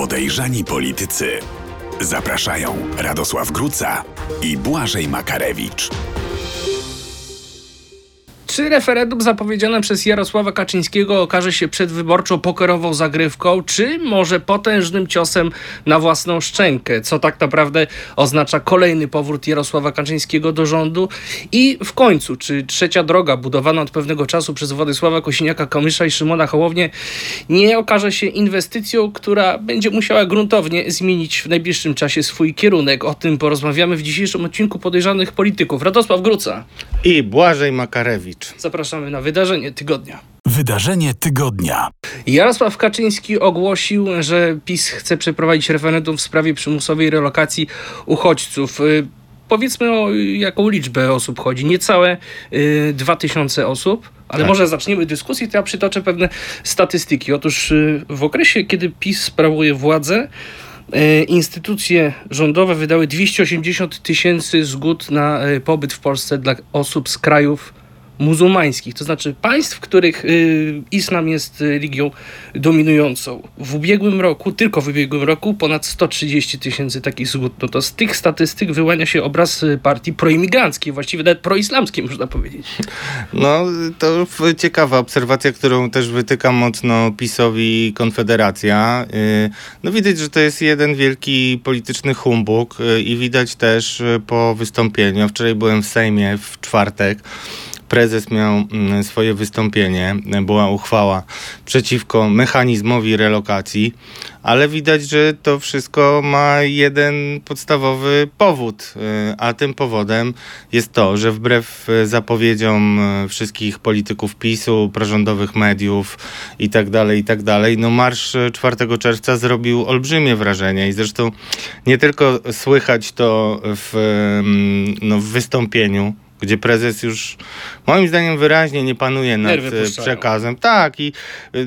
Podejrzani politycy. Zapraszają Radosław Gruca i Błażej Makarewicz. Czy referendum zapowiedziane przez Jarosława Kaczyńskiego okaże się przedwyborczą pokerową zagrywką, czy może potężnym ciosem na własną szczękę? Co tak naprawdę oznacza kolejny powrót Jarosława Kaczyńskiego do rządu? I w końcu, czy trzecia droga budowana od pewnego czasu przez Władysława Kosiniaka-Kamysza i Szymona Hołownię nie okaże się inwestycją, która będzie musiała gruntownie zmienić w najbliższym czasie swój kierunek? O tym porozmawiamy w dzisiejszym odcinku Podejrzanych Polityków. Radosław Gruca. I Błażej Makarewicz. Zapraszamy na wydarzenie tygodnia. Wydarzenie tygodnia. Jarosław Kaczyński ogłosił, że PiS chce przeprowadzić referendum w sprawie przymusowej relokacji uchodźców. Y, Powiedzmy o jaką liczbę osób chodzi. Niecałe y, 2000 osób. Ale Tak. może zaczniemy dyskusję, to ja przytoczę pewne statystyki. Otóż y, w okresie, kiedy PiS sprawuje władzę, y, instytucje rządowe wydały 280 tysięcy zgód na y, pobyt w Polsce dla osób z krajów muzułmańskich, to znaczy państw, w których y, islam jest y, religią dominującą. W ubiegłym roku, tylko w ubiegłym roku, ponad 130 tysięcy takich zgód. No to z tych statystyk wyłania się obraz y, partii proimigranckiej, właściwie nawet proislamskiej, można powiedzieć. No, to ciekawa obserwacja, którą też wytyka mocno PiSowi Konfederacja. No widać, że to jest jeden wielki polityczny humbug i widać też po wystąpieniu. Wczoraj byłem w Sejmie w czwartek. Prezes miał mm, swoje wystąpienie, była uchwała przeciwko mechanizmowi relokacji, ale widać, że to wszystko ma jeden podstawowy powód, yy, a tym powodem jest to, że wbrew e, zapowiedziom e, wszystkich polityków PiSu, prorządowych mediów i tak dalej, i tak no marsz e, 4 czerwca zrobił olbrzymie wrażenie i zresztą nie tylko słychać to w, em, no, w wystąpieniu, gdzie prezes już moim zdaniem wyraźnie nie panuje nad e, przekazem. Tak i y,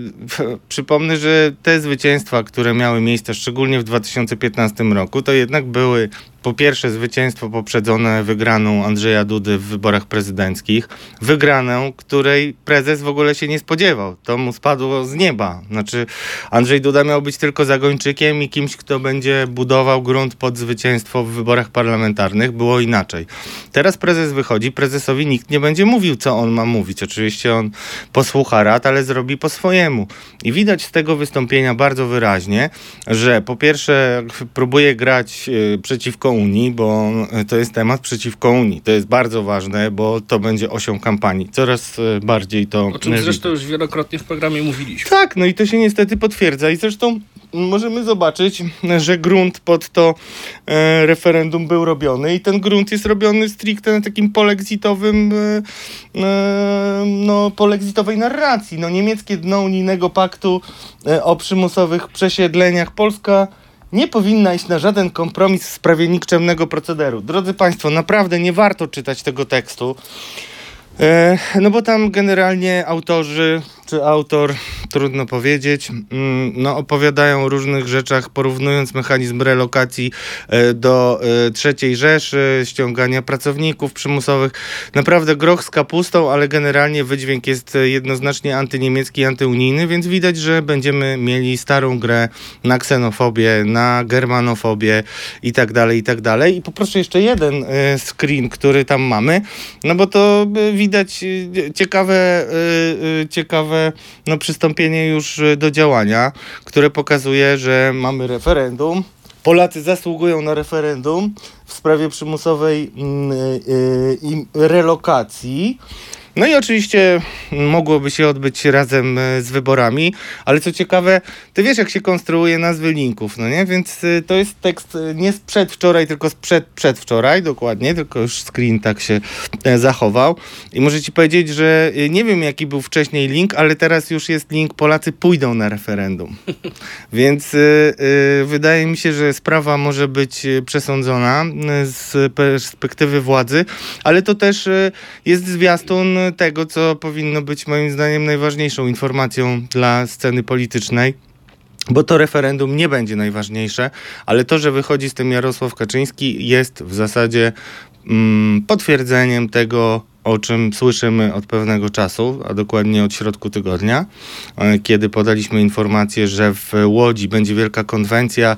przypomnę, że te zwycięstwa, które miały miejsce szczególnie w 2015 roku, to jednak były po pierwsze zwycięstwo poprzedzone wygraną Andrzeja Dudy w wyborach prezydenckich, wygraną, której prezes w ogóle się nie spodziewał. To mu spadło z nieba. Znaczy Andrzej Duda miał być tylko zagończykiem i kimś, kto będzie budował grunt pod zwycięstwo w wyborach parlamentarnych. Było inaczej. Teraz prezes wychodzi, prezesowi nikt nie będzie mówił, co on ma mówić. Oczywiście on posłucha rad, ale zrobi po swojemu. I widać z tego wystąpienia bardzo wyraźnie, że po pierwsze próbuje grać y, przeciwko Unii, bo y, to jest temat przeciwko Unii. To jest bardzo ważne, bo to będzie osią kampanii. Coraz y, bardziej to O czym zresztą już wielokrotnie w programie mówiliśmy. tak, no i to się niestety potwierdza i zresztą możemy zobaczyć, że grunt pod to e, referendum był robiony i ten grunt jest robiony stricte na takim polexitowym e, e, no, polexitowej narracji. No, niemieckie dno unijnego paktu e, o przymusowych przesiedleniach Polska nie powinna iść na żaden kompromis w sprawie nikczemnego procederu. Drodzy Państwo, naprawdę nie warto czytać tego tekstu. E, no bo tam generalnie autorzy, czy autor, trudno powiedzieć, mm, no opowiadają o różnych rzeczach, porównując mechanizm relokacji e, do e, trzeciej Rzeszy, ściągania pracowników przymusowych. Naprawdę groch z kapustą, ale generalnie wydźwięk jest e, jednoznacznie antyniemiecki, antyunijny, więc widać, że będziemy mieli starą grę na ksenofobię, na germanofobię i tak dalej, i tak dalej. I poproszę jeszcze jeden screen, który tam mamy, no bo to widać ciekawe, ciekawe no, przystąpienie już e, do działania, które pokazuje, że mamy referendum. Polacy zasługują na referendum w sprawie przymusowej mm, e, e, relokacji. No i oczywiście mogłoby się odbyć razem e, z wyborami, ale co ciekawe, ty wiesz jak się konstruuje nazwy linków, no nie? Więc e, to jest tekst e, nie sprzed wczoraj, tylko sprzed przedwczoraj, dokładnie, tylko już screen tak się zachował. I muszę ci powiedzieć, że nie wiem jaki był wcześniej link, ale teraz już jest link Polacy pójdą na referendum. Więc wydaje mi się, że sprawa może być przesądzona z perspektywy władzy, ale to też jest zwiastun tego, co powinno być moim zdaniem najważniejszą informacją dla sceny politycznej. Bo to referendum nie będzie najważniejsze, ale to, że wychodzi z tym Jarosław Kaczyński, jest w zasadzie mm, potwierdzeniem tego, o czym słyszymy od pewnego czasu, a dokładnie od środku tygodnia, e, kiedy podaliśmy informację, że w Łodzi będzie wielka konwencja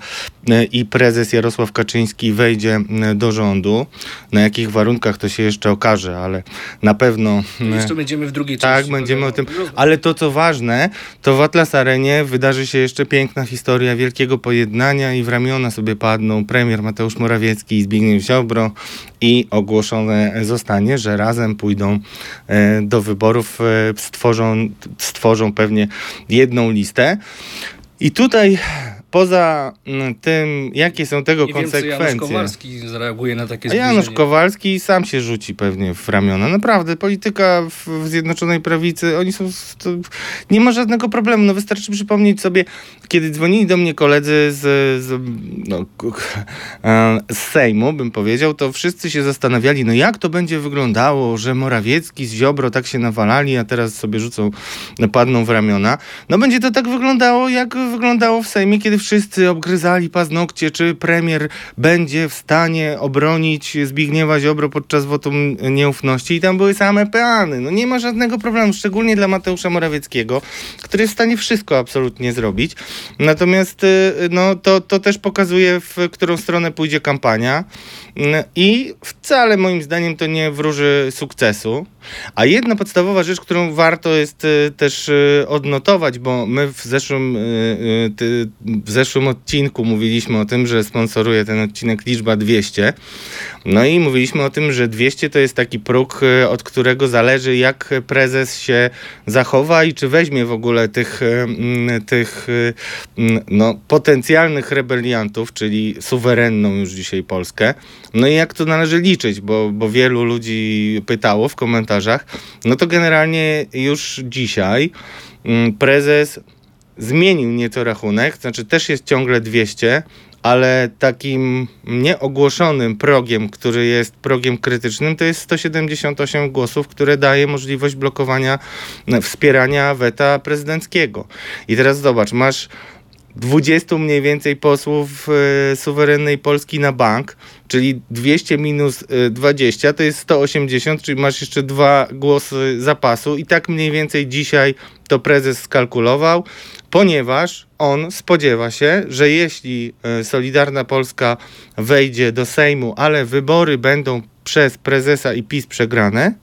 i prezes Jarosław Kaczyński wejdzie e, do rządu. Na jakich warunkach to się jeszcze okaże, ale na pewno. Jeszcze będziemy w drugiej Tak, części. będziemy o tym. Ale to, co ważne, to w Atlas Arenie wydarzy się jeszcze piękna historia wielkiego pojednania i w ramiona sobie padną premier Mateusz Morawiecki i Zbigniew Ziobro i ogłoszone zostanie, że razem pójdą e, do wyborów, e, stworzą, stworzą pewnie jedną listę. I tutaj poza mm, tym, jakie są tego Nie wiem, Janusz konsekwencje. Kowalski zareaguje na takie A Janusz zbliżenie. Kowalski sam się rzuci pewnie w ramiona. Naprawdę, polityka w, Zjednoczonej Prawicy, oni są. Nie ma żadnego problemu. No wystarczy przypomnieć sobie, kiedy dzwonili do mnie koledzy z, z, no, e, z Sejmu, bym powiedział, to wszyscy się zastanawiali, no jak to będzie wyglądało, że Morawiecki z Ziobro tak się nawalali, a teraz sobie rzucą, padną w ramiona. No będzie to tak wyglądało, jak wyglądało w Sejmie, kiedy wszyscy obgryzali paznokcie, czy premier będzie w stanie obronić Zbigniewa Ziobro podczas wotum nieufności i tam były same peany. No nie ma żadnego problemu, szczególnie dla Mateusza Morawieckiego, który jest w stanie wszystko absolutnie zrobić. Natomiast y, no, to, to też pokazuje, w którą stronę pójdzie kampania i wcale moim zdaniem to nie wróży sukcesu. A jedna podstawowa rzecz, którą warto jest y, też y, odnotować, bo my w zeszłym, y, w zeszłym odcinku mówiliśmy o tym, że sponsoruje ten odcinek liczba 200. No i mówiliśmy o tym, że 200 to jest taki próg, od którego zależy, jak prezes się zachowa i czy weźmie w ogóle tych, mm, tych mm, no, potencjalnych rebeliantów, czyli suwerenną już dzisiaj Polskę. No i jak to należy liczyć, bo, bo wielu ludzi pytało w komentarzach. No to generalnie już dzisiaj mm, prezes zmienił nieco rachunek, znaczy też jest ciągle 200, ale takim nieogłoszonym progiem, który jest progiem krytycznym, to jest 178 głosów, które daje możliwość blokowania, e, wspierania weta prezydenckiego. I teraz zobacz, masz 20 mniej więcej posłów e, suwerennej Polski na bank, czyli 200 minus e, 20 to jest 180, czyli masz jeszcze dwa głosy zapasu. I tak mniej więcej dzisiaj to prezes skalkulował, ponieważ on spodziewa się, że jeśli e, Solidarna Polska wejdzie do Sejmu, ale wybory będą przez prezesa i PiS przegrane,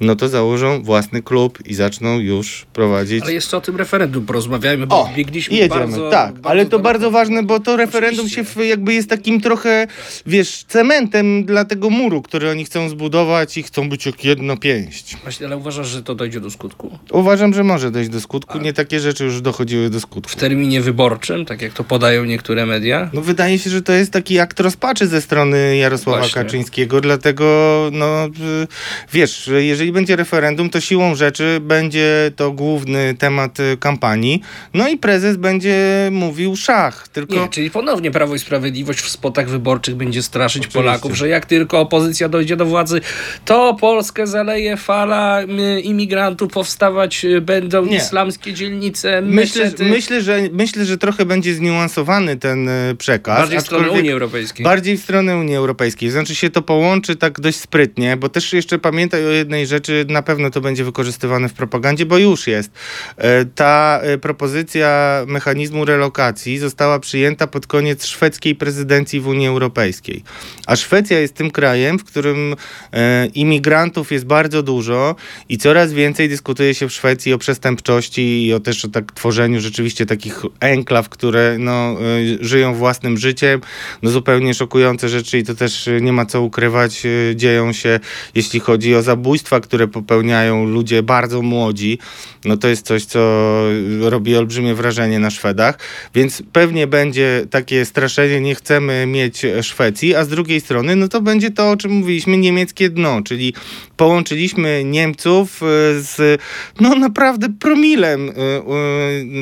no to założą własny klub i zaczną już prowadzić Ale jeszcze o tym referendum porozmawiajmy, bo o, biegliśmy jedziemy, bardzo... tak, ale to bardzo ważne, bo to referendum Oczywiście. się jakby jest takim trochę, wiesz, cementem dla tego muru, który oni chcą zbudować i chcą być jak jedno pięść. Właśnie, ale uważasz, że to dojdzie do skutku? Uważam, że może dojść do skutku, nie takie rzeczy już dochodziły do skutku. W terminie wyborczym, tak jak to podają niektóre media? No wydaje się, że to jest taki akt rozpaczy ze strony Jarosława Właśnie. Kaczyńskiego, dlatego no y, wiesz, że jeżeli będzie referendum, to siłą rzeczy będzie to główny temat y, kampanii, no i prezes będzie mówił szach, tylko... Nie, czyli ponownie Prawo i Sprawiedliwość w spotach wyborczych będzie straszyć Oczywiście. Polaków, że jak tylko opozycja dojdzie do władzy, to Polskę zaleje fala y, imigrantów, powstawać y, będą Nie. islamskie dzielnice, Myślę, myślę, że, myślę, że trochę będzie zniuansowany ten przekaz. Bardziej w stronę Unii Europejskiej. Bardziej w stronę Unii Europejskiej. Znaczy się to połączy tak dość sprytnie, bo też jeszcze pamiętaj o jednej rzeczy, na pewno to będzie wykorzystywane w propagandzie, bo już jest. E, Ta e, propozycja mechanizmu relokacji została przyjęta pod koniec szwedzkiej prezydencji w Unii Europejskiej. A Szwecja jest tym krajem, w którym e, imigrantów jest bardzo dużo i coraz więcej dyskutuje się w Szwecji o przestępczości i o też o tak tworzeniu rzeczywiście takich enklaw, które no, żyją własnym życiem. No zupełnie szokujące rzeczy i to też nie ma co ukrywać, dzieją się, jeśli chodzi o zabójstwa, które popełniają ludzie bardzo młodzi. No to jest coś, co robi olbrzymie wrażenie na Szwedach, więc pewnie będzie takie straszenie, nie chcemy mieć Szwecji, a z drugiej strony, no to będzie to, o czym mówiliśmy, niemieckie dno, czyli połączyliśmy Niemców e, z no naprawdę promilem e, e,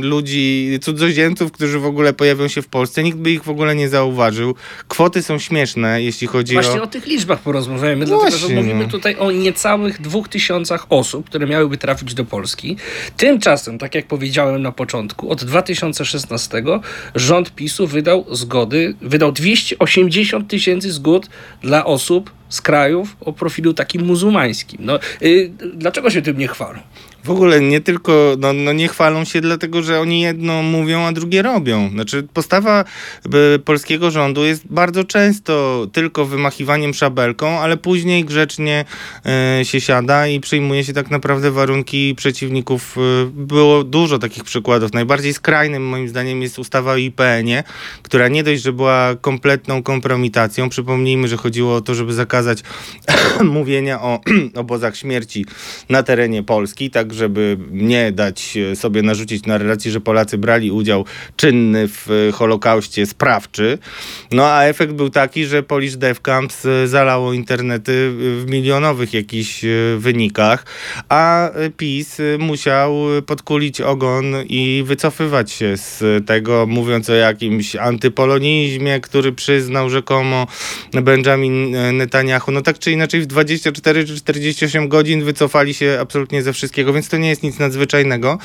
ludzi, cudzoziemców, którzy w ogóle pojawią się w Polsce. Nikt by ich w ogóle nie zauważył. Kwoty są śmieszne, jeśli chodzi Właśnie o... o tych liczbach porozmawiajmy, dlatego że Właśnie, mówimy no. tutaj o niecałych dwóch tysiącach osób, które miałyby trafić do Polski. Tymczasem, tak jak powiedziałem na początku, od 2016 rząd PiSu wydał zgody, wydał 280 tysięcy zgód dla osób z krajów o profilu takim muzułmańskim. No, y, dlaczego się tym nie chwalą? W ogóle nie tylko, no, no nie chwalą się dlatego, że oni jedno mówią, a drugie robią. Znaczy postawa polskiego rządu jest bardzo często tylko wymachiwaniem szabelką, ale później grzecznie y, się siada i przyjmuje się tak naprawdę warunki przeciwników. Y, było dużo takich przykładów. Najbardziej skrajnym moim zdaniem jest ustawa o IPN-ie, która nie dość, że była kompletną kompromitacją. Przypomnijmy, że chodziło o to, żeby zakazać mówienia o obozach śmierci na terenie Polski, tak żeby nie dać sobie narzucić narracji, że Polacy brali udział czynny w Holokauście sprawczy. No a efekt był taki, że Polish Death Camps zalało internety w milionowych jakichś wynikach, a PiS musiał podkulić ogon i wycofywać się z tego, mówiąc o jakimś antypolonizmie, który przyznał rzekomo Benjamin Netanyahu. No tak czy inaczej w 24 czy 48 godzin wycofali się absolutnie ze wszystkiego, więc to nie jest nic nadzwyczajnego.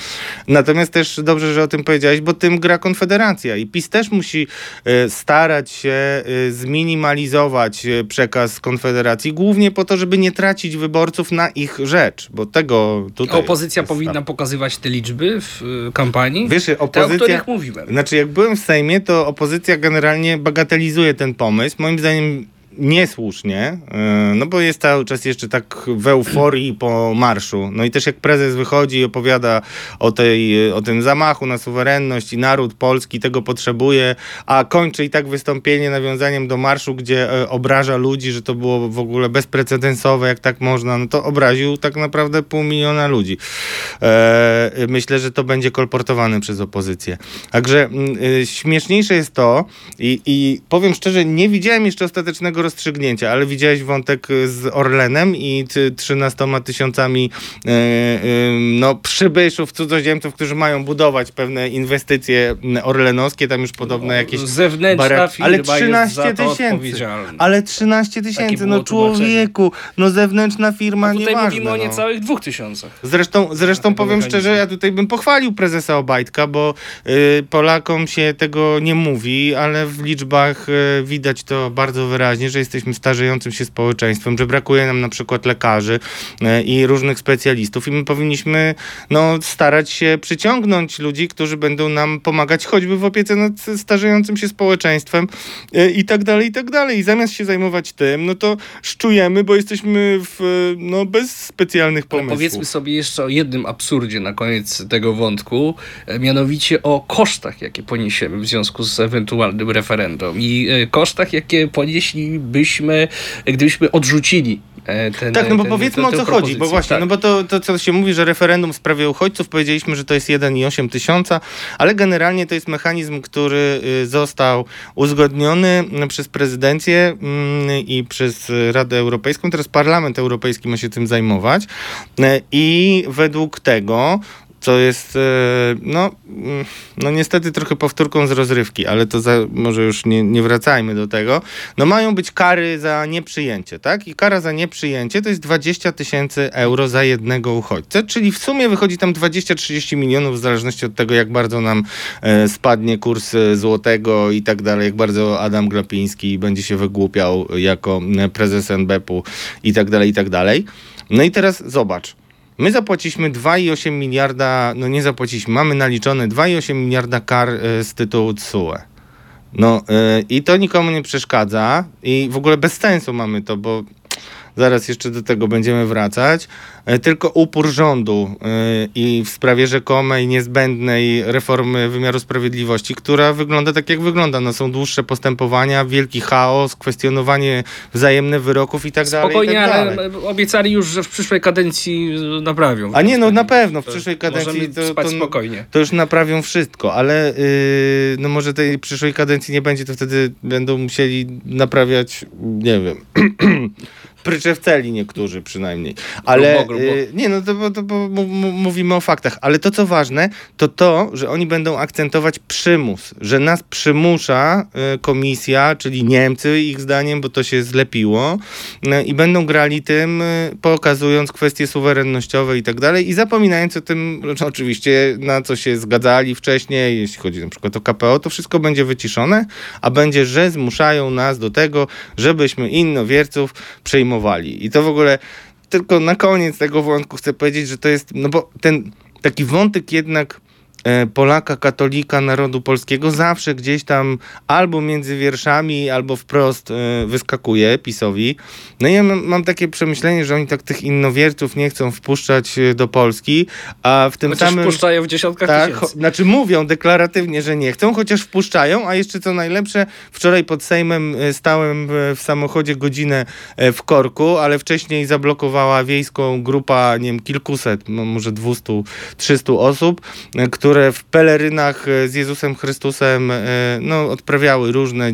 Natomiast też dobrze, że o tym powiedziałeś, bo tym gra Konfederacja i PiS też musi e, starać się e, zminimalizować e, przekaz Konfederacji, głównie po to, żeby nie tracić wyborców na ich rzecz, bo tego tutaj... Opozycja powinna tam. pokazywać te liczby w kampanii? Wiesz, Te, o opozycja... których mówiłem. Znaczy, jak byłem w Sejmie, to opozycja generalnie bagatelizuje ten pomysł. Moim zdaniem niesłusznie, yy, no bo jest cały czas jeszcze tak w euforii po marszu. No i też jak prezes wychodzi i opowiada o, tej, o tym zamachu na suwerenność i naród polski tego potrzebuje, a kończy i tak wystąpienie nawiązaniem do marszu, gdzie e, obraża ludzi, że to było w ogóle bezprecedensowe, jak tak można, no to obraził tak naprawdę pół miliona ludzi. E, myślę, że to będzie kolportowane przez opozycję. Także mm, śmieszniejsze jest to i, i powiem szczerze, nie widziałem jeszcze ostatecznego rozstrzygnięcia, ale widziałeś wątek z Orlenem i ty, 13 tysiącami e, e, no, przybyszów, cudzoziemców, którzy mają budować pewne inwestycje orlenowskie, tam już podobne jakieś Zewnętrzna firma Ale jest 13 za to tysięcy. Ale 13 tysięcy, no człowieku, no zewnętrzna firma, A tutaj nieważne. mówimy o no. niecałych dwóch tysiącach. Zresztą, zresztą powiem szczerze, ja tutaj bym pochwalił prezesa Obajtka, bo y, Polakom się tego nie mówi, ale w liczbach y, widać to bardzo wyraźnie, że jesteśmy starzejącym się społeczeństwem, że brakuje nam na przykład lekarzy y, i różnych specjalistów i my powinniśmy no, starać się przyciągnąć ludzi, którzy będą nam pomagać choćby w opiece nad starzejącym się społeczeństwem y, i tak dalej, i tak dalej. I zamiast się zajmować tym, no to szczujemy, bo jesteśmy w, no, bez specjalnych Ale pomysłów. powiedzmy sobie jeszcze o jednym absurdzie na koniec tego wątku, e, mianowicie o kosztach, jakie poniesiemy w związku z ewentualnym referendum i e, kosztach, jakie ponieślibyśmy, e, gdybyśmy odrzucili e, ten Tak, no bo ten- powiedzmy tę- o co chodzi, bo właśnie, Tak. no bo to, to co się mówi, że referendum w sprawie uchodźców, powiedzieliśmy, że to jest 1,8 tysiąca, ale generalnie to jest mechanizm, który y, został uzgodniony y, przez prezydencję mm, i przez Radę Europejską, teraz Parlament Europejski ma się tym zajmować Y, i według tego co jest, e, no, mm, no niestety trochę powtórką z rozrywki, ale to za, może już nie, nie wracajmy do tego. No mają być kary za nieprzyjęcie, tak? I kara za nieprzyjęcie to jest 20 tysięcy euro za jednego uchodźcę, czyli w sumie wychodzi tam 20-30 milionów w zależności od tego, jak bardzo nam e, spadnie kurs e, złotego i tak dalej, jak bardzo Adam Glapiński będzie się wygłupiał jako prezes NBP-u i tak dalej, i tak dalej. No i teraz zobacz. My zapłaciliśmy 2,8 miliarda, no nie zapłaciliśmy, mamy naliczone 2,8 miliarda kar e, z tytułu TSUE. No e, i to nikomu nie przeszkadza i w ogóle bez sensu mamy to, bo zaraz jeszcze do tego będziemy wracać. E, Tylko upór rządu e, i w sprawie rzekomej, niezbędnej reformy wymiaru sprawiedliwości, która wygląda tak, jak wygląda. No, są dłuższe postępowania, wielki chaos, kwestionowanie wzajemne wyroków i tak dalej. Spokojnie, tak dalej. ale obiecali już, że w przyszłej kadencji naprawią. A nie, no Więc na pewno, w przyszłej kadencji to- spać to- spokojnie. to już naprawią wszystko, ale yy, no może tej przyszłej kadencji nie będzie, to wtedy będą musieli naprawiać, nie wiem, prycze w celi niektórzy przynajmniej. Ale Grubo, grubo. y, nie, no to, to mu- mówimy o faktach. Ale to, co ważne, to to, że oni będą akcentować przymus, że nas przymusza y, komisja, czyli Niemcy, ich zdaniem, bo to się zlepiło, y, i będą grali tym, pokazując kwestie suwerennościowe i tak dalej, i zapominając o tym, że oczywiście na co się zgadzali wcześniej, jeśli chodzi na przykład o KPO, to wszystko będzie wyciszone, a będzie, że zmuszają nas do tego, żebyśmy innowierców przejmowali. I to w ogóle tylko na koniec tego wątku chcę powiedzieć, że to jest, no bo ten taki wątek jednak Polaka, katolika, narodu polskiego zawsze gdzieś tam albo między wierszami, albo wprost e, wyskakuje PiSowi. No i ja mam, takie przemyślenie, że oni tak tych innowierców nie chcą wpuszczać e, do Polski, a w tym Chociaż samym... wpuszczają w dziesiątkach Tak, tysięcy. znaczy mówią deklaratywnie, że nie chcą, chociaż wpuszczają, a jeszcze co najlepsze, wczoraj pod Sejmem e, stałem e, w samochodzie godzinę e, w korku, ale wcześniej zablokowała wiejską grupa, nie wiem, kilkuset, no może 200, 300 osób, e, które w pelerynach e, z Jezusem Chrystusem e, no, odprawiały różne,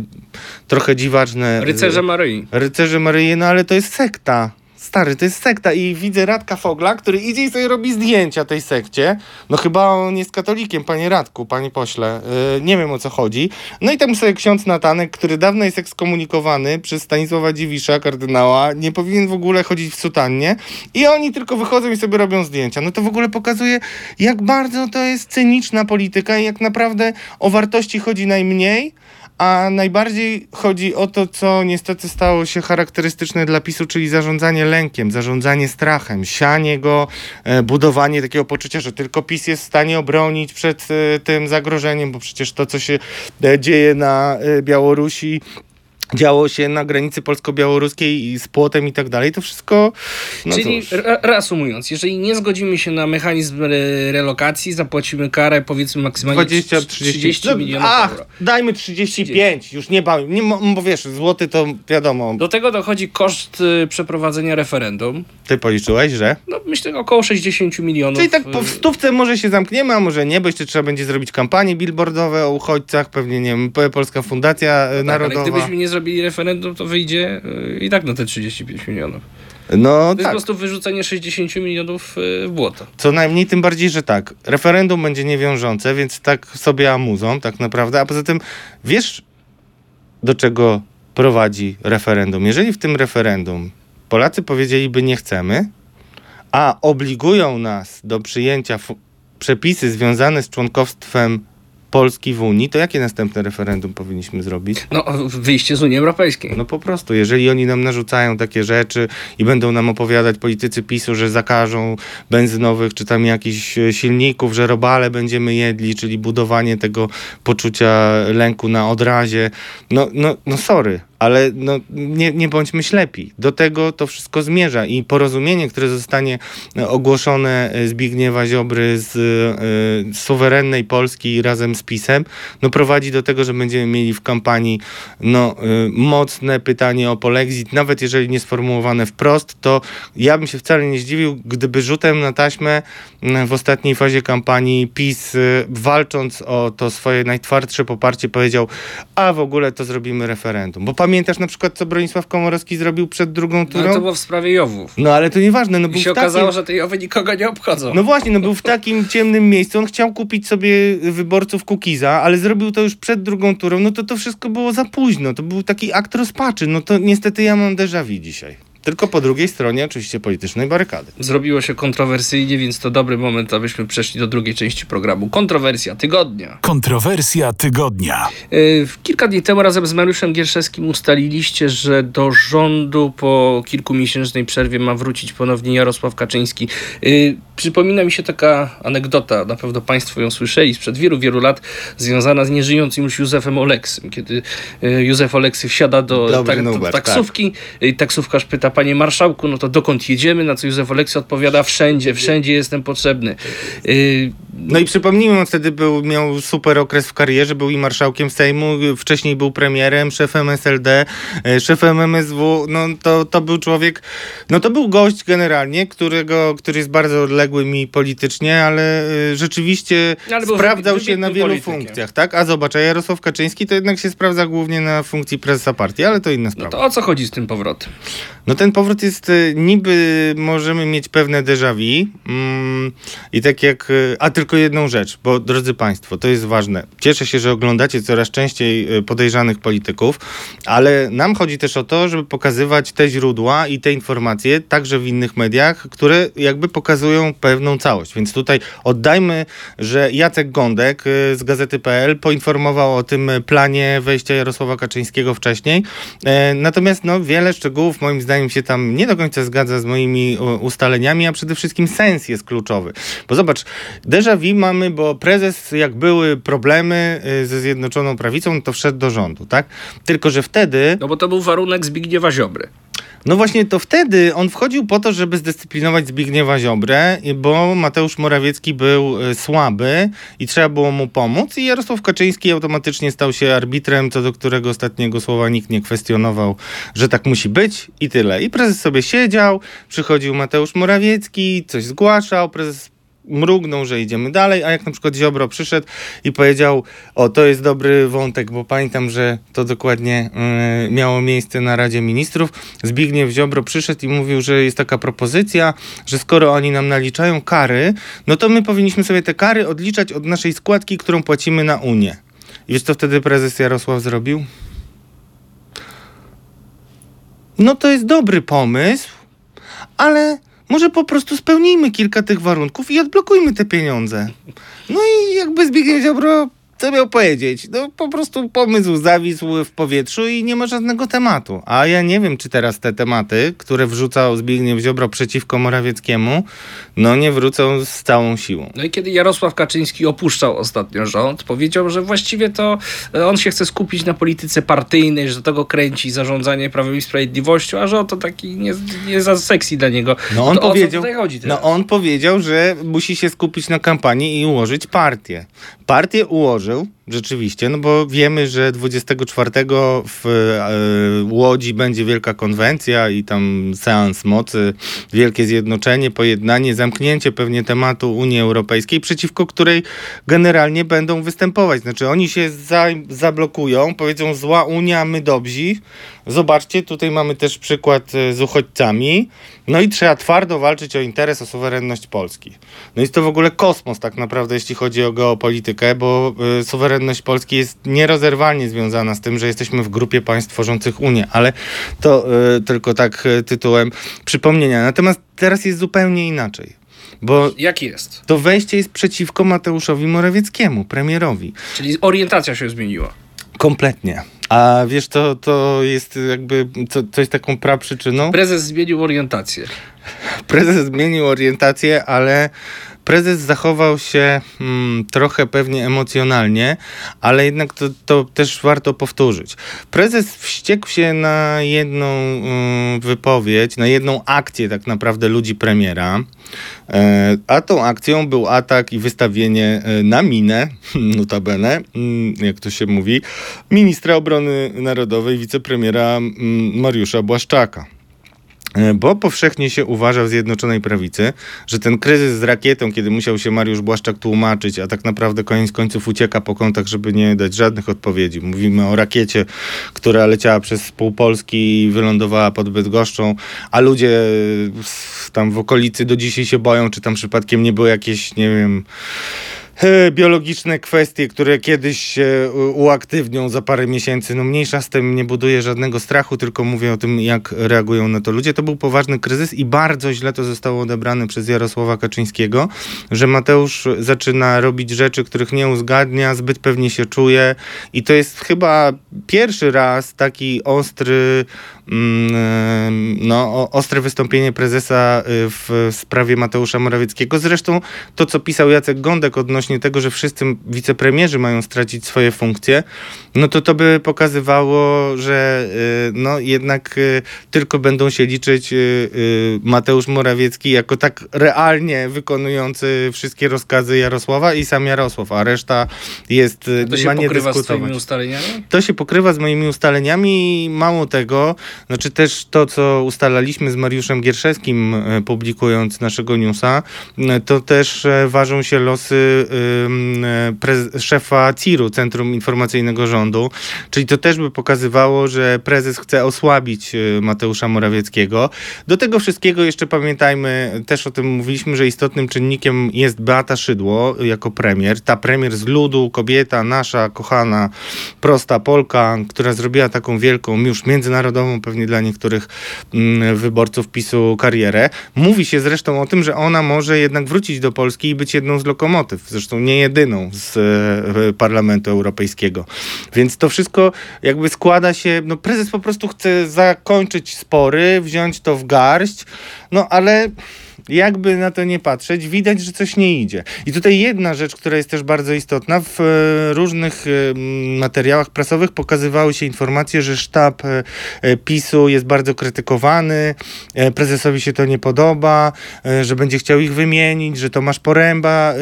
trochę dziwaczne... e, Rycerze Maryi. Rycerze Maryi, no ale to jest sekta. Stary, to jest sekta i widzę Radka Fogla, który idzie i sobie robi zdjęcia tej sekcie. No chyba on jest katolikiem, panie Radku, panie pośle. Yy, nie wiem o co chodzi. No i tam sobie ksiądz Natanek, który dawno jest ekskomunikowany przez Stanisława Dziwisza, kardynała, nie powinien w ogóle chodzić w sutannie. I oni tylko wychodzą i sobie robią zdjęcia. No to w ogóle pokazuje, jak bardzo to jest cyniczna polityka i jak naprawdę o wartości chodzi najmniej. A najbardziej chodzi o to, co niestety stało się charakterystyczne dla PiSu, czyli zarządzanie lękiem, zarządzanie strachem, sianie go, e, budowanie takiego poczucia, że tylko PiS jest w stanie obronić przed e, tym zagrożeniem, bo przecież to, co się e, dzieje na Białorusi, działo się na granicy polsko-białoruskiej i z płotem i tak dalej, to wszystko. No Czyli reasumując, jeżeli nie zgodzimy się na mechanizm re- relokacji, zapłacimy karę powiedzmy maksymalnie 20, 30, 30 no, milionów Ach, euro. dajmy 35, już nie bałem, nie, bo wiesz, złoty to wiadomo, Do tego dochodzi koszt y, przeprowadzenia referendum. ty policzyłeś, że? No myślę około 60 milionów. Czyli tak po y, stówce może się zamkniemy, a może nie, bo jeszcze trzeba będzie zrobić kampanie billboardowe o uchodźcach, pewnie nie wiem, Polska Fundacja e, tak, ale Narodowa. gdybyśmy nie zrobili referendum, to wyjdzie y, i tak na te 35 milionów. No To jest po tak, prostu wyrzucenie 60 milionów y, w błoto. co najmniej, tym bardziej, że tak, referendum będzie niewiążące, więc tak sobie amuzą tak naprawdę, a poza tym wiesz, do czego prowadzi referendum? Jeżeli w tym referendum Polacy powiedzieliby nie chcemy, a obligują nas do przyjęcia przepisy związane z członkostwem Polski w Unii, to jakie następne referendum powinniśmy zrobić? No, wyjście z Unii Europejskiej. No po prostu, jeżeli oni nam narzucają takie rzeczy i będą nam opowiadać politycy PiSu, że zakażą benzynowych czy tam jakichś e, silników, że robale będziemy jedli, czyli budowanie tego poczucia lęku na odrazie, no, no, no sorry, ale no, nie, nie bądźmy ślepi. Do tego to wszystko zmierza i porozumienie, które zostanie e, ogłoszone e, Zbigniewa Ziobry z e, suwerennej Polski razem z PiSem, no prowadzi do tego, że będziemy mieli w kampanii no, y, mocne pytanie o polexit, nawet jeżeli nie sformułowane wprost, to ja bym się wcale nie zdziwił, gdyby rzutem na taśmę y, w ostatniej fazie kampanii PiS, y, walcząc o to swoje najtwardsze poparcie, powiedział, a w ogóle to zrobimy referendum. Bo pamiętasz na przykład, co Bronisław Komorowski zrobił przed drugą No, ale to turą? było w sprawie Jowów. No ale to nieważne, no I był się w takim... okazało, że te Jowy nikogo nie obchodzą. No właśnie, no był w takim ciemnym miejscu. On chciał kupić sobie wyborców Kukiza, ale zrobił to już przed drugą turą. No to to wszystko było za późno. To był taki akt rozpaczy. No to niestety ja mam déjà vu dzisiaj. Tylko po drugiej stronie oczywiście politycznej barykady. Zrobiło się kontrowersyjnie, więc to dobry moment, abyśmy przeszli do drugiej części programu. Kontrowersja tygodnia. Kontrowersja tygodnia. Yy, Kilka dni temu razem z Mariuszem Gierszewskim ustaliliście, że do rządu po kilkumiesięcznej przerwie ma wrócić ponownie Jarosław Kaczyński. Yy, Przypomina mi się taka anegdota, na pewno Państwo ją słyszeli, sprzed wielu, wielu lat, związana z nieżyjącym już Józefem Oleksym. Kiedy yy, Józef Oleksy wsiada do, Dobry tak, do numer, taksówki i taksówkarz pyta, panie marszałku, no to dokąd jedziemy? Na co Józef Oleksy odpowiada, wszędzie, wszędzie jestem potrzebny. No i przypomnijmy, on wtedy był, miał super okres w karierze, był i marszałkiem Sejmu, wcześniej był premierem, szefem SLD, e, szefem MSW, no to, to był człowiek, no to był gość generalnie, którego, który jest bardzo odległy mi politycznie, ale y, rzeczywiście Ale był sprawdzał się na wielu politykiem. funkcjach, tak? A zobacz, a Jarosław Kaczyński to jednak się sprawdza głównie na funkcji prezesa partii, ale to inna No sprawa. to o co chodzi z tym powrotem? No ten powrót jest y, niby możemy mieć pewne déjà vu mm, i tak jak, a tylko jedną rzecz, bo drodzy Państwo, to jest ważne. Cieszę się, że oglądacie coraz częściej y, podejrzanych polityków, ale nam chodzi też o to, żeby pokazywać te źródła i te informacje także w innych mediach, które jakby pokazują pewną całość. Więc tutaj oddajmy, że Jacek Gądek y, z Gazety.pl poinformował o tym planie wejścia Jarosława Kaczyńskiego wcześniej. E, Natomiast no, wiele szczegółów moim zdaniem się tam nie do końca zgadza z moimi ustaleniami, a przede wszystkim sens jest kluczowy. Bo zobacz, déjà vu mamy, bo prezes, jak były problemy y, ze Zjednoczoną Prawicą, to wszedł do rządu, tak? Tylko, że wtedy... No bo to był warunek Zbigniewa Ziobry. No właśnie to wtedy on wchodził po to, żeby zdyscyplinować Zbigniewa Ziobrę, bo Mateusz Morawiecki był e, słaby i trzeba było mu pomóc i Jarosław Kaczyński automatycznie stał się arbitrem, co do którego ostatniego słowa nikt nie kwestionował, że tak musi być i tyle. I prezes sobie siedział, przychodził Mateusz Morawiecki, coś zgłaszał, prezes mrugnął, że idziemy dalej, a jak na przykład Ziobro przyszedł i powiedział, o to jest dobry wątek, bo pamiętam, że to dokładnie y, miało miejsce na Radzie Ministrów. Zbigniew Ziobro przyszedł i mówił, że jest taka propozycja, że skoro oni nam naliczają kary, no to my powinniśmy sobie te kary odliczać od naszej składki, którą płacimy na Unię. I wiesz, co wtedy prezes Jarosław zrobił? No to jest dobry pomysł, ale może po prostu spełnijmy kilka tych warunków i odblokujmy te pieniądze. No i jakby Zbigniew Ziobro, co miał powiedzieć? No po prostu pomysł zawisł w powietrzu i nie ma żadnego tematu. A ja nie wiem, czy teraz te tematy, które wrzucał Zbigniew Ziobro przeciwko Morawieckiemu, no nie wrócą z całą siłą. No i kiedy Jarosław Kaczyński opuszczał ostatnio rząd, powiedział, że właściwie to e, on się chce skupić na polityce partyjnej, że do tego kręci zarządzanie Prawem i Sprawiedliwością, a że oto taki nie, nie za sexy dla niego. No on to o powiedział, no on powiedział, że musi się skupić na kampanii i ułożyć partię. Partię rzeczywiście, no bo wiemy, że 24 w e, Łodzi będzie wielka konwencja i tam seans mocy, wielkie zjednoczenie, pojednanie, zamknięcie pewnie tematu Unii Europejskiej, przeciwko której generalnie będą występować. Znaczy oni się za, zablokują, powiedzą zła Unia, my dobrzy. Zobaczcie, tutaj mamy też przykład e, z uchodźcami. No i trzeba twardo walczyć o interes, o suwerenność Polski. No jest to w ogóle kosmos tak naprawdę, jeśli chodzi o geopolitykę, bo y, suwerenność Polski jest nierozerwalnie związana z tym, że jesteśmy w grupie państw tworzących Unię, ale to y, tylko tak y, tytułem przypomnienia. Natomiast teraz jest zupełnie inaczej. Bo Jak jest? to wejście jest przeciwko Mateuszowi Morawieckiemu, premierowi. Czyli orientacja się zmieniła. Kompletnie. A wiesz, to, to jest jakby co, coś taką praprzyczyną. Prezes zmienił orientację. Prezes zmienił orientację, ale prezes zachował się mm, trochę pewnie emocjonalnie, ale jednak to, to też warto powtórzyć. Prezes wściekł się na jedną mm, wypowiedź, na jedną akcję tak naprawdę ludzi premiera, e, a tą akcją był atak i wystawienie e, na minę, notabene, mm, jak to się mówi, ministra obrony narodowej, wicepremiera mm, Mariusza Błaszczaka. E, Bo powszechnie się uważa w Zjednoczonej Prawicy, że ten kryzys z rakietą, kiedy musiał się Mariusz Błaszczak tłumaczyć, a tak naprawdę koniec końców ucieka po kątach, żeby nie dać żadnych odpowiedzi. Mówimy o rakiecie, która leciała przez pół Polski i wylądowała pod Bydgoszczą, a ludzie s- tam w okolicy do dzisiaj się boją, czy tam przypadkiem nie były jakieś, nie wiem, e, biologiczne kwestie, które kiedyś się u- uaktywnią za parę miesięcy. No mniejsza z tym nie buduje żadnego strachu, tylko mówię o tym, jak reagują na to ludzie. To był poważny kryzys i bardzo źle to zostało odebrane przez Jarosława Kaczyńskiego, że Mateusz zaczyna robić rzeczy, których nie uzgadnia, zbyt pewnie się czuje i to jest chyba pierwszy raz taki ostry mm, em, no, ostre wystąpienie prezesa y, w sprawie Mateusza Morawieckiego. Zresztą to, co pisał Jacek Gądek odnośnie odnośnie tego, że wszyscy wicepremierzy mają stracić swoje funkcje, no to to by pokazywało, że y, no jednak y, tylko będą się liczyć y, Mateusz Morawiecki jako tak realnie wykonujący wszystkie rozkazy Jarosława i sam Jarosław, a reszta jest y, To się nie pokrywa z dyskutować. twoimi ustaleniami? To się pokrywa z moimi ustaleniami i mało tego, znaczy też to, co ustalaliśmy z Mariuszem Gierszewskim, publikując naszego newsa, to też e, ważą się losy szefa CIR-u, Centrum Informacyjnego Rządu, czyli to też by pokazywało, że prezes chce osłabić e, Mateusza Morawieckiego. Do tego wszystkiego jeszcze pamiętajmy, też o tym mówiliśmy, że istotnym czynnikiem jest Beata Szydło jako premier. Ta premier z ludu, kobieta nasza, kochana, prosta Polka, która zrobiła taką wielką, już międzynarodową pewnie dla niektórych mm, wyborców PiSu karierę. Mówi się zresztą o tym, że ona może jednak wrócić do Polski i być jedną z lokomotyw, zresztą nie jedyną z e, Parlamentu Europejskiego. Więc to wszystko jakby składa się, no prezes po prostu chce zakończyć spory, wziąć to w garść, no ale jakby na to nie patrzeć, widać, że coś nie idzie. I tutaj jedna rzecz, która jest też bardzo istotna, w e, różnych e, materiałach prasowych pokazywały się informacje, że sztab e, PiSu jest bardzo krytykowany, prezesowi się to nie podoba, że będzie chciał ich wymienić, że Tomasz Poręba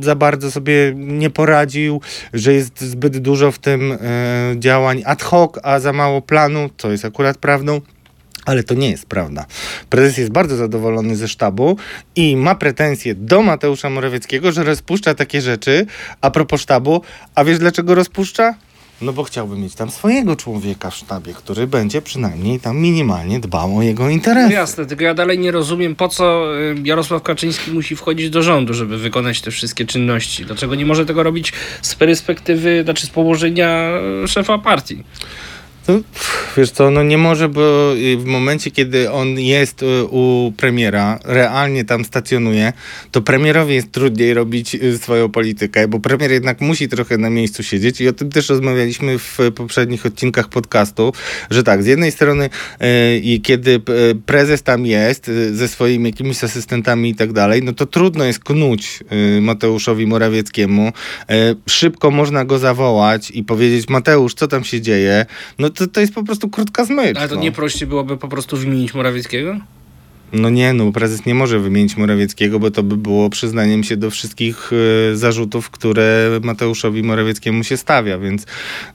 za bardzo sobie nie poradził, że jest zbyt dużo w tym działań ad hoc, a za mało planu, co jest akurat prawdą. Ale to nie jest prawda. Prezes jest bardzo zadowolony ze sztabu i ma pretensje do Mateusza Morawieckiego, że rozpuszcza takie rzeczy a propos sztabu. A wiesz dlaczego rozpuszcza? No bo chciałby mieć tam swojego człowieka w sztabie, który będzie przynajmniej tam minimalnie dbał o jego No interesy. jasne, tylko ja dalej nie rozumiem, po co y, Jarosław Kaczyński musi wchodzić do rządu, żeby wykonać te wszystkie czynności. Dlaczego nie może tego robić z perspektywy, znaczy z położenia y, szefa partii? No, pff, wiesz co, no nie może, bo y, w momencie, kiedy on jest y, u premiera, realnie tam stacjonuje, to premierowi jest trudniej robić y, swoją politykę, bo premier jednak musi trochę na miejscu siedzieć i o tym też rozmawialiśmy w poprzednich odcinkach podcastu, że tak, z jednej strony i kiedy prezes tam jest ze swoimi jakimiś asystentami i tak dalej, no to trudno jest knuć Mateuszowi Morawieckiemu. Szybko można go zawołać i powiedzieć, Mateusz, co tam się dzieje? No to, to jest po prostu krótka zmycz. Ale to no. nie prościej byłoby po prostu wymienić Morawieckiego? No nie, no prezes nie może wymienić Morawieckiego, bo to by było przyznaniem się do wszystkich e, zarzutów, które Mateuszowi Morawieckiemu się stawia, więc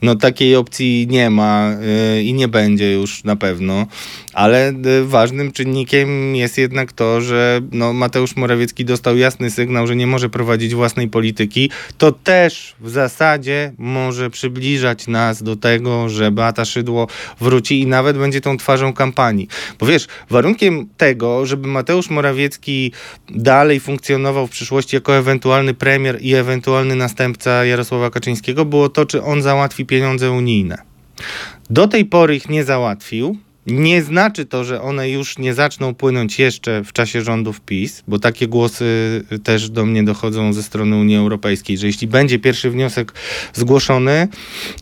no takiej opcji nie ma e, i nie będzie już na pewno, ale e, ważnym czynnikiem jest jednak to, że no, Mateusz Morawiecki dostał jasny sygnał, że nie może prowadzić własnej polityki. To też w zasadzie może przybliżać nas do tego, że Beata Szydło wróci i nawet będzie tą twarzą kampanii. Bo wiesz, warunkiem tego, żeby Mateusz Morawiecki dalej funkcjonował w przyszłości jako ewentualny premier i ewentualny następca Jarosława Kaczyńskiego, było to, czy on załatwi pieniądze unijne. Do tej pory ich nie załatwił. Nie znaczy to, że one już nie zaczną płynąć jeszcze w czasie rządów PiS, bo takie głosy też do mnie dochodzą ze strony Unii Europejskiej, że jeśli będzie pierwszy wniosek zgłoszony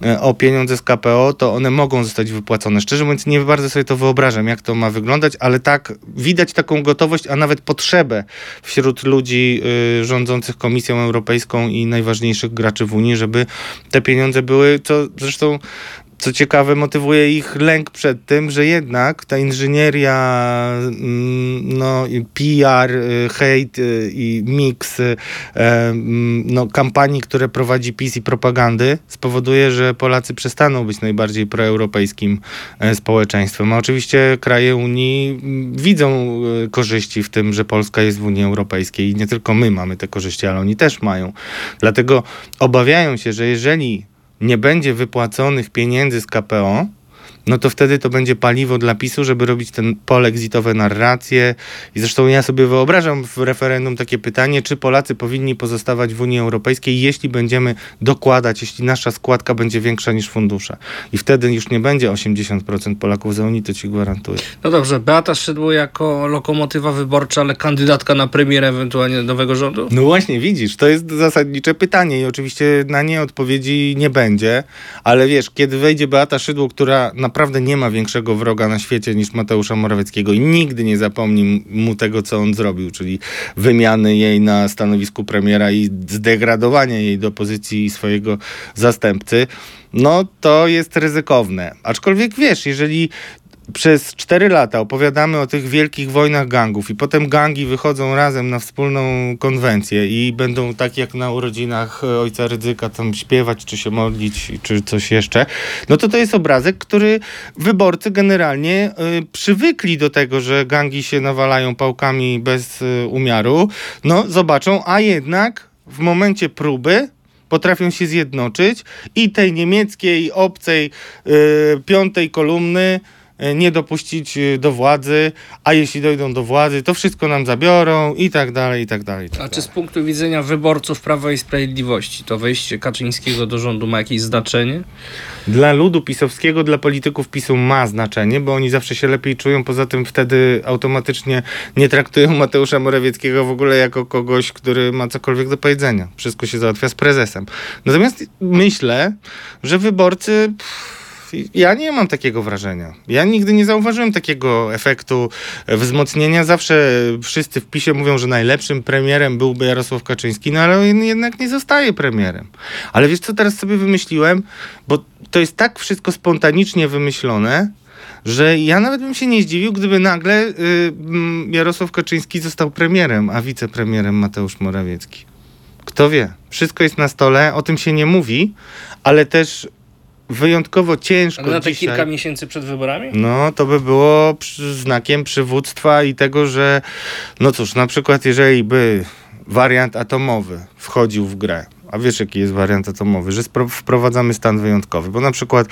e, o pieniądze z KPO, to one mogą zostać wypłacone. Szczerze mówiąc, nie bardzo sobie to wyobrażam, jak to ma wyglądać, ale tak widać taką gotowość, a nawet potrzebę wśród ludzi y, rządzących Komisją Europejską i najważniejszych graczy w Unii, żeby te pieniądze były, co zresztą co ciekawe, motywuje ich lęk przed tym, że jednak ta inżynieria, mm, no, PR, y, hejt y, i miks y, mm, no, kampanii, które prowadzi PiS i propagandy, spowoduje, że Polacy przestaną być najbardziej proeuropejskim społeczeństwem. A oczywiście kraje Unii mm, widzą korzyści w tym, że Polska jest w Unii Europejskiej i nie tylko my mamy te korzyści, ale oni też mają. Dlatego obawiają się, że jeżeli nie będzie wypłaconych pieniędzy z KPO, no to wtedy to będzie paliwo dla PiSu, żeby robić ten polexitowe narracje. I zresztą ja sobie wyobrażam w referendum takie pytanie, czy Polacy powinni pozostawać w Unii Europejskiej, jeśli będziemy dokładać, jeśli nasza składka będzie większa niż fundusze. I wtedy już nie będzie 80% Polaków za Unii, to ci gwarantuję. No dobrze, Beata Szydło jako lokomotywa wyborcza, ale kandydatka na premierę ewentualnie nowego rządu? No właśnie, widzisz, to jest zasadnicze pytanie i oczywiście na nie odpowiedzi nie będzie, ale wiesz, kiedy wejdzie Beata Szydło, która na naprawdę nie ma większego wroga na świecie niż Mateusza Morawieckiego i nigdy nie zapomni mu tego, co on zrobił, czyli wymiany jej na stanowisku premiera i zdegradowanie jej do pozycji swojego zastępcy, no to jest ryzykowne. Aczkolwiek wiesz, jeżeli przez 4 lata opowiadamy o tych wielkich wojnach gangów i potem gangi wychodzą razem na wspólną konwencję i będą tak jak na urodzinach ojca Rydzyka tam śpiewać, czy się modlić, czy coś jeszcze, no to to jest obrazek, który wyborcy generalnie y, przywykli do tego, że gangi się nawalają pałkami bez y, umiaru. No zobaczą, a jednak w momencie próby potrafią się zjednoczyć i tej niemieckiej, obcej, y, piątej kolumny nie dopuścić y, do władzy, a jeśli dojdą do władzy, to wszystko nam zabiorą i tak dalej, i tak dalej. i tak A czy z dalej. punktu widzenia wyborców Prawa i Sprawiedliwości to wejście Kaczyńskiego do rządu ma jakieś znaczenie? Dla ludu pisowskiego, dla polityków PiSu ma znaczenie, bo oni zawsze się lepiej czują, poza tym wtedy automatycznie nie traktują Mateusza Morawieckiego w ogóle jako kogoś, który ma cokolwiek do powiedzenia. Wszystko się załatwia z prezesem. Natomiast myślę, że wyborcy... Pff, ja nie mam takiego wrażenia. Ja nigdy nie zauważyłem takiego efektu e, wzmocnienia. Zawsze wszyscy w PiSie mówią, że najlepszym premierem byłby Jarosław Kaczyński, no ale on jednak nie zostaje premierem. Ale wiesz co teraz sobie wymyśliłem? Bo to jest tak wszystko spontanicznie wymyślone, że ja nawet bym się nie zdziwił, gdyby nagle y, Jarosław Kaczyński został premierem, a wicepremierem Mateusz Morawiecki. Kto wie? Wszystko jest na stole, o tym się nie mówi, ale też wyjątkowo ciężko Ale na te dzisiaj... kilka miesięcy przed wyborami? No, to by było przy, znakiem przywództwa i tego, że no cóż, na przykład jeżeli by wariant atomowy wchodził w grę, a wiesz jaki jest wariant atomowy, że wprowadzamy stan wyjątkowy, bo na przykład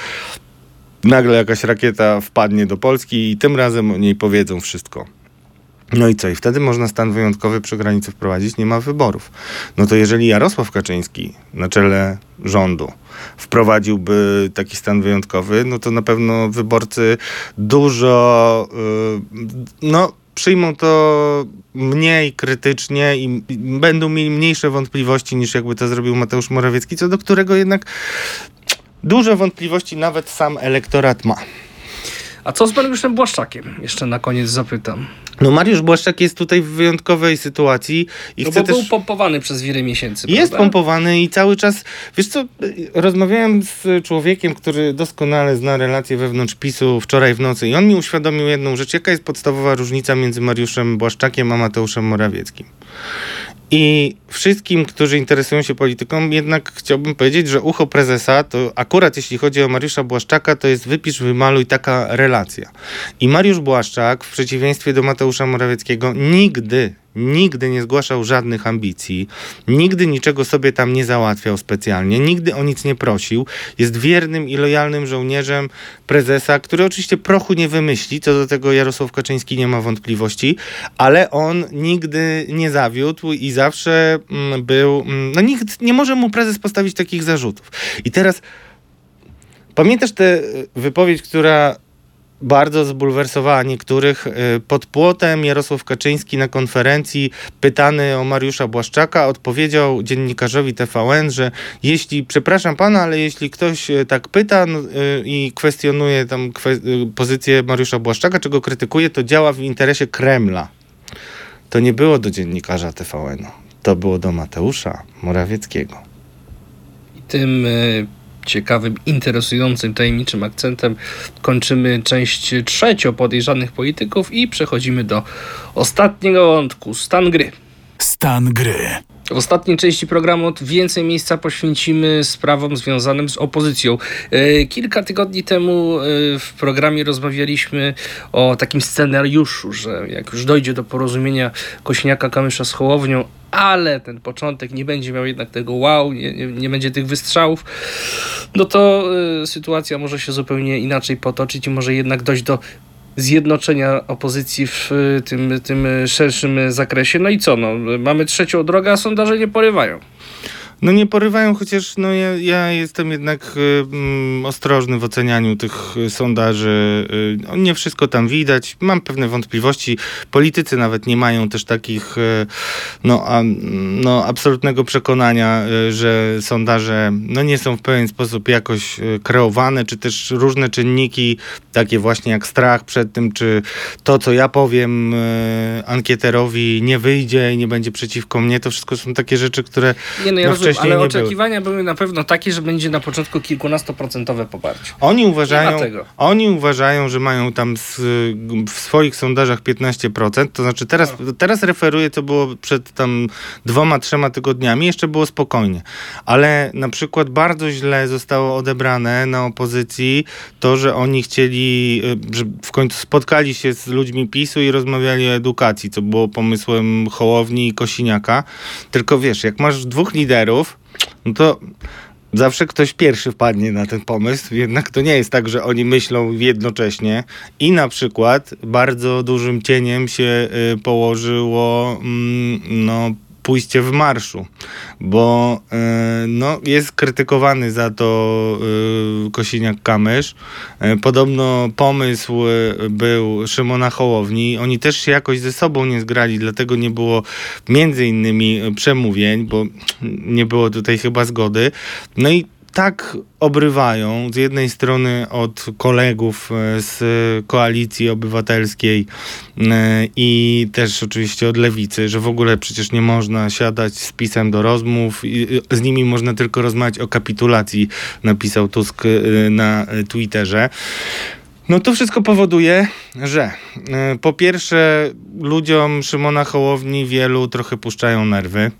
nagle jakaś rakieta wpadnie do Polski i tym razem o niej powiedzą wszystko. No i co? I wtedy można stan wyjątkowy przy granicy wprowadzić, nie ma wyborów. No to jeżeli Jarosław Kaczyński na czele rządu wprowadziłby taki stan wyjątkowy, no to na pewno wyborcy dużo, yy, no przyjmą to mniej krytycznie i i będą mieli mniejsze wątpliwości niż jakby to zrobił Mateusz Morawiecki, co do którego jednak duże wątpliwości nawet sam elektorat ma. A co z Mariuszem Błaszczakiem? Jeszcze na koniec zapytam. No Mariusz Błaszczak jest tutaj w wyjątkowej sytuacji i No chce bo też... był pompowany przez wiele miesięcy, Jest prawda? pompowany i cały czas, wiesz co, rozmawiałem z człowiekiem, który doskonale zna relacje wewnątrz PiSu wczoraj w nocy i on mi uświadomił jedną rzecz, jaka jest podstawowa różnica między Mariuszem Błaszczakiem a Mateuszem Morawieckim. I wszystkim, którzy interesują się polityką, jednak chciałbym powiedzieć, że ucho prezesa, to akurat jeśli chodzi o Mariusza Błaszczaka, to jest wypisz, wymaluj taka relacja. I Mariusz Błaszczak, w przeciwieństwie do Mateusza Morawieckiego, nigdy, nigdy nie zgłaszał żadnych ambicji, nigdy niczego sobie tam nie załatwiał specjalnie, nigdy o nic nie prosił. Jest wiernym i lojalnym żołnierzem prezesa, który oczywiście prochu nie wymyśli, co do tego Jarosław Kaczyński nie ma wątpliwości, ale on nigdy nie zawiódł i zawsze mm, był. mm, No nikt nie może mu prezes postawić takich zarzutów. I teraz pamiętasz tę y, wypowiedź, która bardzo zbulwersowała niektórych. Y, Pod płotem Jarosław Kaczyński na konferencji, pytany o Mariusza Błaszczaka, odpowiedział dziennikarzowi TVN, że jeśli, przepraszam pana, ale jeśli ktoś y, tak pyta no, y, i kwestionuje tam pozycję Mariusza Błaszczaka, czy go krytykuje, to działa w interesie Kremla. To nie było do dziennikarza TVN. To było do Mateusza Morawieckiego. I tym ciekawym, interesującym, tajemniczym akcentem kończymy część trzecią podejrzanych polityków i przechodzimy do ostatniego wątku, stan gry. Stan gry. W ostatniej części programu więcej miejsca poświęcimy sprawom związanym z opozycją. E, Kilka tygodni temu e, w programie rozmawialiśmy o takim scenariuszu, że jak już dojdzie do porozumienia Kośniaka-Kamysza z Hołownią, ale ten początek nie będzie miał jednak tego wow, nie, nie, nie będzie tych wystrzałów, no to e, sytuacja może się zupełnie inaczej potoczyć i może jednak dojść do zjednoczenia opozycji w y, tym, tym szerszym zakresie. No i co? No, mamy trzecią drogę, a sondaże nie porywają. No nie porywają, chociaż no ja, ja jestem jednak y, mm, ostrożny w ocenianiu tych y, sondaży. Y, nie wszystko tam widać. Mam pewne wątpliwości. Politycy nawet nie mają też takich y, no, a, no absolutnego przekonania, y, że sondaże no nie są w pewien sposób jakoś y, kreowane, czy też różne czynniki, takie właśnie jak strach przed tym, czy to, co ja powiem ankieterowi nie wyjdzie i nie będzie przeciwko mnie, to wszystko są takie rzeczy, które Nie, no ja no rozumiem, wcześniej ale nie były. oczekiwania były na pewno takie, że będzie na początku kilkunastoprocentowe poparcie. Oni uważają, oni uważają, że mają tam z, w swoich sondażach 15%, to znaczy teraz, teraz referuję, co było przed tam dwoma, trzema tygodniami, jeszcze było spokojnie. Ale na przykład bardzo źle zostało odebrane na opozycji to, że oni chcieli, y, że w końcu spotkali się z ludźmi PiSu i rozmawiali o edukacji, co było pomysłem Hołowni i Kosiniaka. Tylko wiesz, jak masz dwóch liderów, no to Zawsze ktoś pierwszy wpadnie na ten pomysł, jednak to nie jest tak, że oni myślą jednocześnie. I na przykład bardzo dużym cieniem się y, położyło mm, no, pójście w marszu, bo y, no, jest krytykowany za to y, Kosiniak-Kamysz. Y, Podobno pomysł był Szymona Hołowni. Oni też się jakoś ze sobą nie zgrali, dlatego nie było między innymi przemówień, bo nie było tutaj chyba zgody. No i tak obrywają z jednej strony od kolegów e, z koalicji obywatelskiej e, i też oczywiście od lewicy, że w ogóle przecież nie można siadać z pisem do rozmów, i z nimi można tylko rozmawiać o kapitulacji, napisał Tusk e, na e, Twitterze. No to wszystko powoduje, że e, po pierwsze ludziom Szymona Hołowni wielu trochę puszczają nerwy.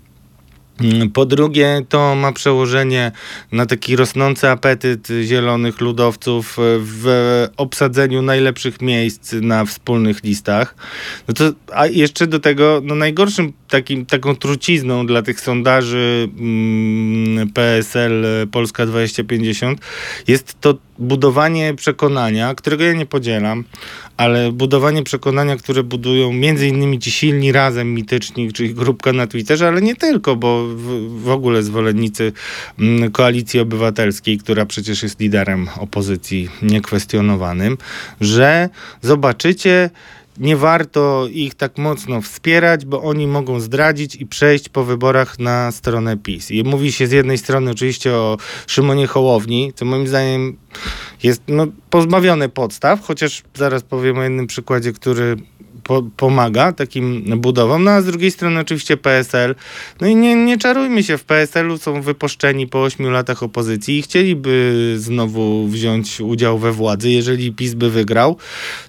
Mm, Po drugie, to ma przełożenie na taki rosnący apetyt zielonych ludowców e, w obsadzeniu najlepszych miejsc na wspólnych listach. No to, a jeszcze do tego, no najgorszym takim, taką trucizną dla tych sondaży mm, PSL Polska 2050 jest to budowanie przekonania, którego ja nie podzielam, ale budowanie przekonania, które budują między innymi ci silni razem mityczni, czyli grupka na Twitterze, ale nie tylko, bo w, w ogóle zwolennicy mm, koalicji obywatelskiej, która przecież jest liderem opozycji niekwestionowanym, że zobaczycie, nie warto ich tak mocno wspierać, bo oni mogą zdradzić i przejść po wyborach na stronę PiS. I mówi się z jednej strony oczywiście o Szymonie Hołowni, co moim zdaniem jest no, pozbawione podstaw, chociaż zaraz powiem o jednym przykładzie, który po, pomaga takim budowom, no a z drugiej strony oczywiście PSL. No i nie, nie czarujmy się, w PSL-u są wypuszczeni po 8 latach opozycji i chcieliby znowu wziąć udział we władzy. Jeżeli PiS by wygrał,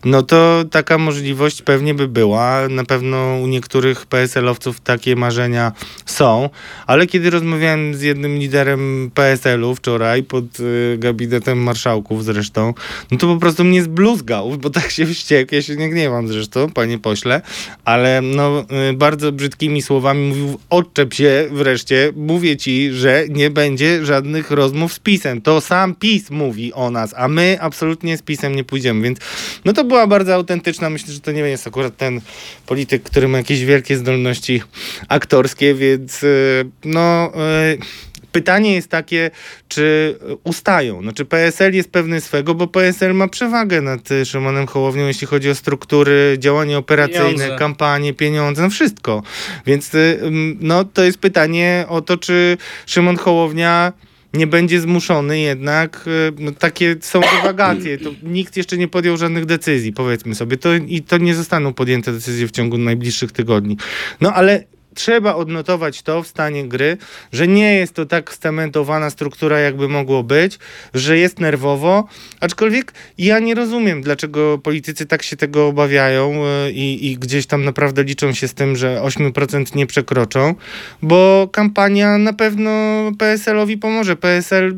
no to taka możliwość pewnie by była. Na pewno u niektórych PSL-owców takie marzenia są, ale kiedy rozmawiałem z jednym liderem PSL-u wczoraj pod y, gabinetem marszałków zresztą, no to po prostu mnie zbluzgał, bo tak się wściekł. Ja się nie gniewam zresztą, panie pośle, ale no y, bardzo brzydkimi słowami mówił, odczep się wreszcie, mówię ci, że nie będzie żadnych rozmów z PiSem. To sam PiS mówi o nas, a my absolutnie z PiSem nie pójdziemy, więc no to była bardzo autentyczna, myślę, że to nie jest akurat ten polityk, który ma jakieś wielkie zdolności aktorskie, więc y, no... y, Pytanie jest takie, czy ustają. Znaczy PSL jest pewny swego, bo PSL ma przewagę nad y, Szymonem Hołownią, jeśli chodzi o struktury, działania operacyjne, Pieniądze. kampanie, pieniądze, no wszystko. Więc y, no, to jest pytanie o to, czy Szymon Hołownia nie będzie zmuszony jednak, y, no, takie są dywagacje, to nikt jeszcze nie podjął żadnych decyzji, powiedzmy sobie, to, i to nie zostaną podjęte decyzje w ciągu najbliższych tygodni. No ale trzeba odnotować to w stanie gry, że nie jest to tak scementowana struktura, jakby mogło być, że jest nerwowo, aczkolwiek ja nie rozumiem, dlaczego politycy tak się tego obawiają y, i, i gdzieś tam naprawdę liczą się z tym, że 8% nie przekroczą, bo kampania na pewno PSL-owi pomoże. PSL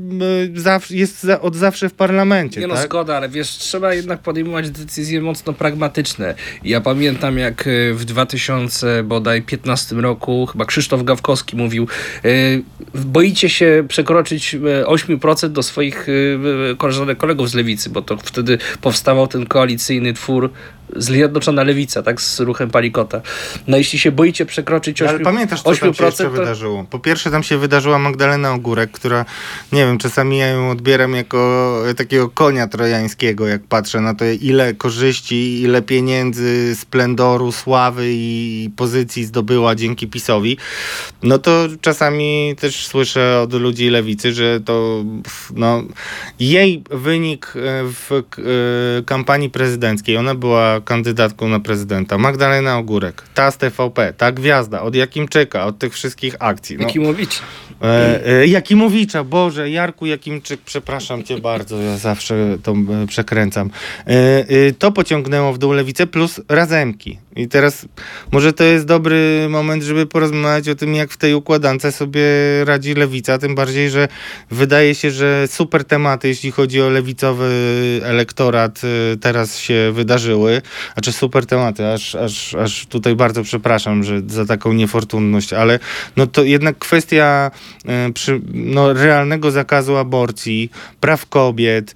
zaw- jest od zawsze w parlamencie, Nie no, tak? zgoda, ale wiesz, trzeba jednak podejmować decyzje mocno pragmatyczne. Ja pamiętam, jak e, w 2000 bodaj 15 roku, chyba Krzysztof Gawkowski mówił, e, boicie się przekroczyć e, 8% do swoich e, koleżanek, kolegów z lewicy, bo to wtedy powstawał ten koalicyjny twór Zjednoczona Lewica, tak, z ruchem Palikota. No jeśli się boicie przekroczyć 8%, Ale pamiętasz, co tam się jeszcze to... wydarzyło? Po pierwsze, tam się wydarzyła Magdalena Ogórek, która, nie wiem, czasami ja ją odbieram jako takiego konia trojańskiego, jak patrzę na to, ile korzyści, ile pieniędzy, splendoru, sławy i pozycji zdobyła dzięki PiSowi. No to czasami też słyszę od ludzi lewicy, że to no, jej wynik e, w e, kampanii prezydenckiej, ona była kandydatką na prezydenta, Magdalena Ogórek, ta z TVP, ta gwiazda, od Jakimczyka, od tych wszystkich akcji. No, Jakimowicz. E, e, Jakimowicza, Boże, Jarku Jakimczyk, przepraszam cię bardzo, ja zawsze to e, przekręcam. E, e, to pociągnęło w dół lewicę plus razemki. I teraz może to jest dobry moment, żeby porozmawiać o tym, jak w tej układance sobie radzi lewica, tym bardziej, że wydaje się, że super tematy, jeśli chodzi o lewicowy elektorat, e, teraz się wydarzyły. Znaczy super tematy, aż, aż, aż tutaj bardzo przepraszam że za taką niefortunność, ale no to jednak kwestia e, przy, no, realnego zakazu aborcji, praw kobiet,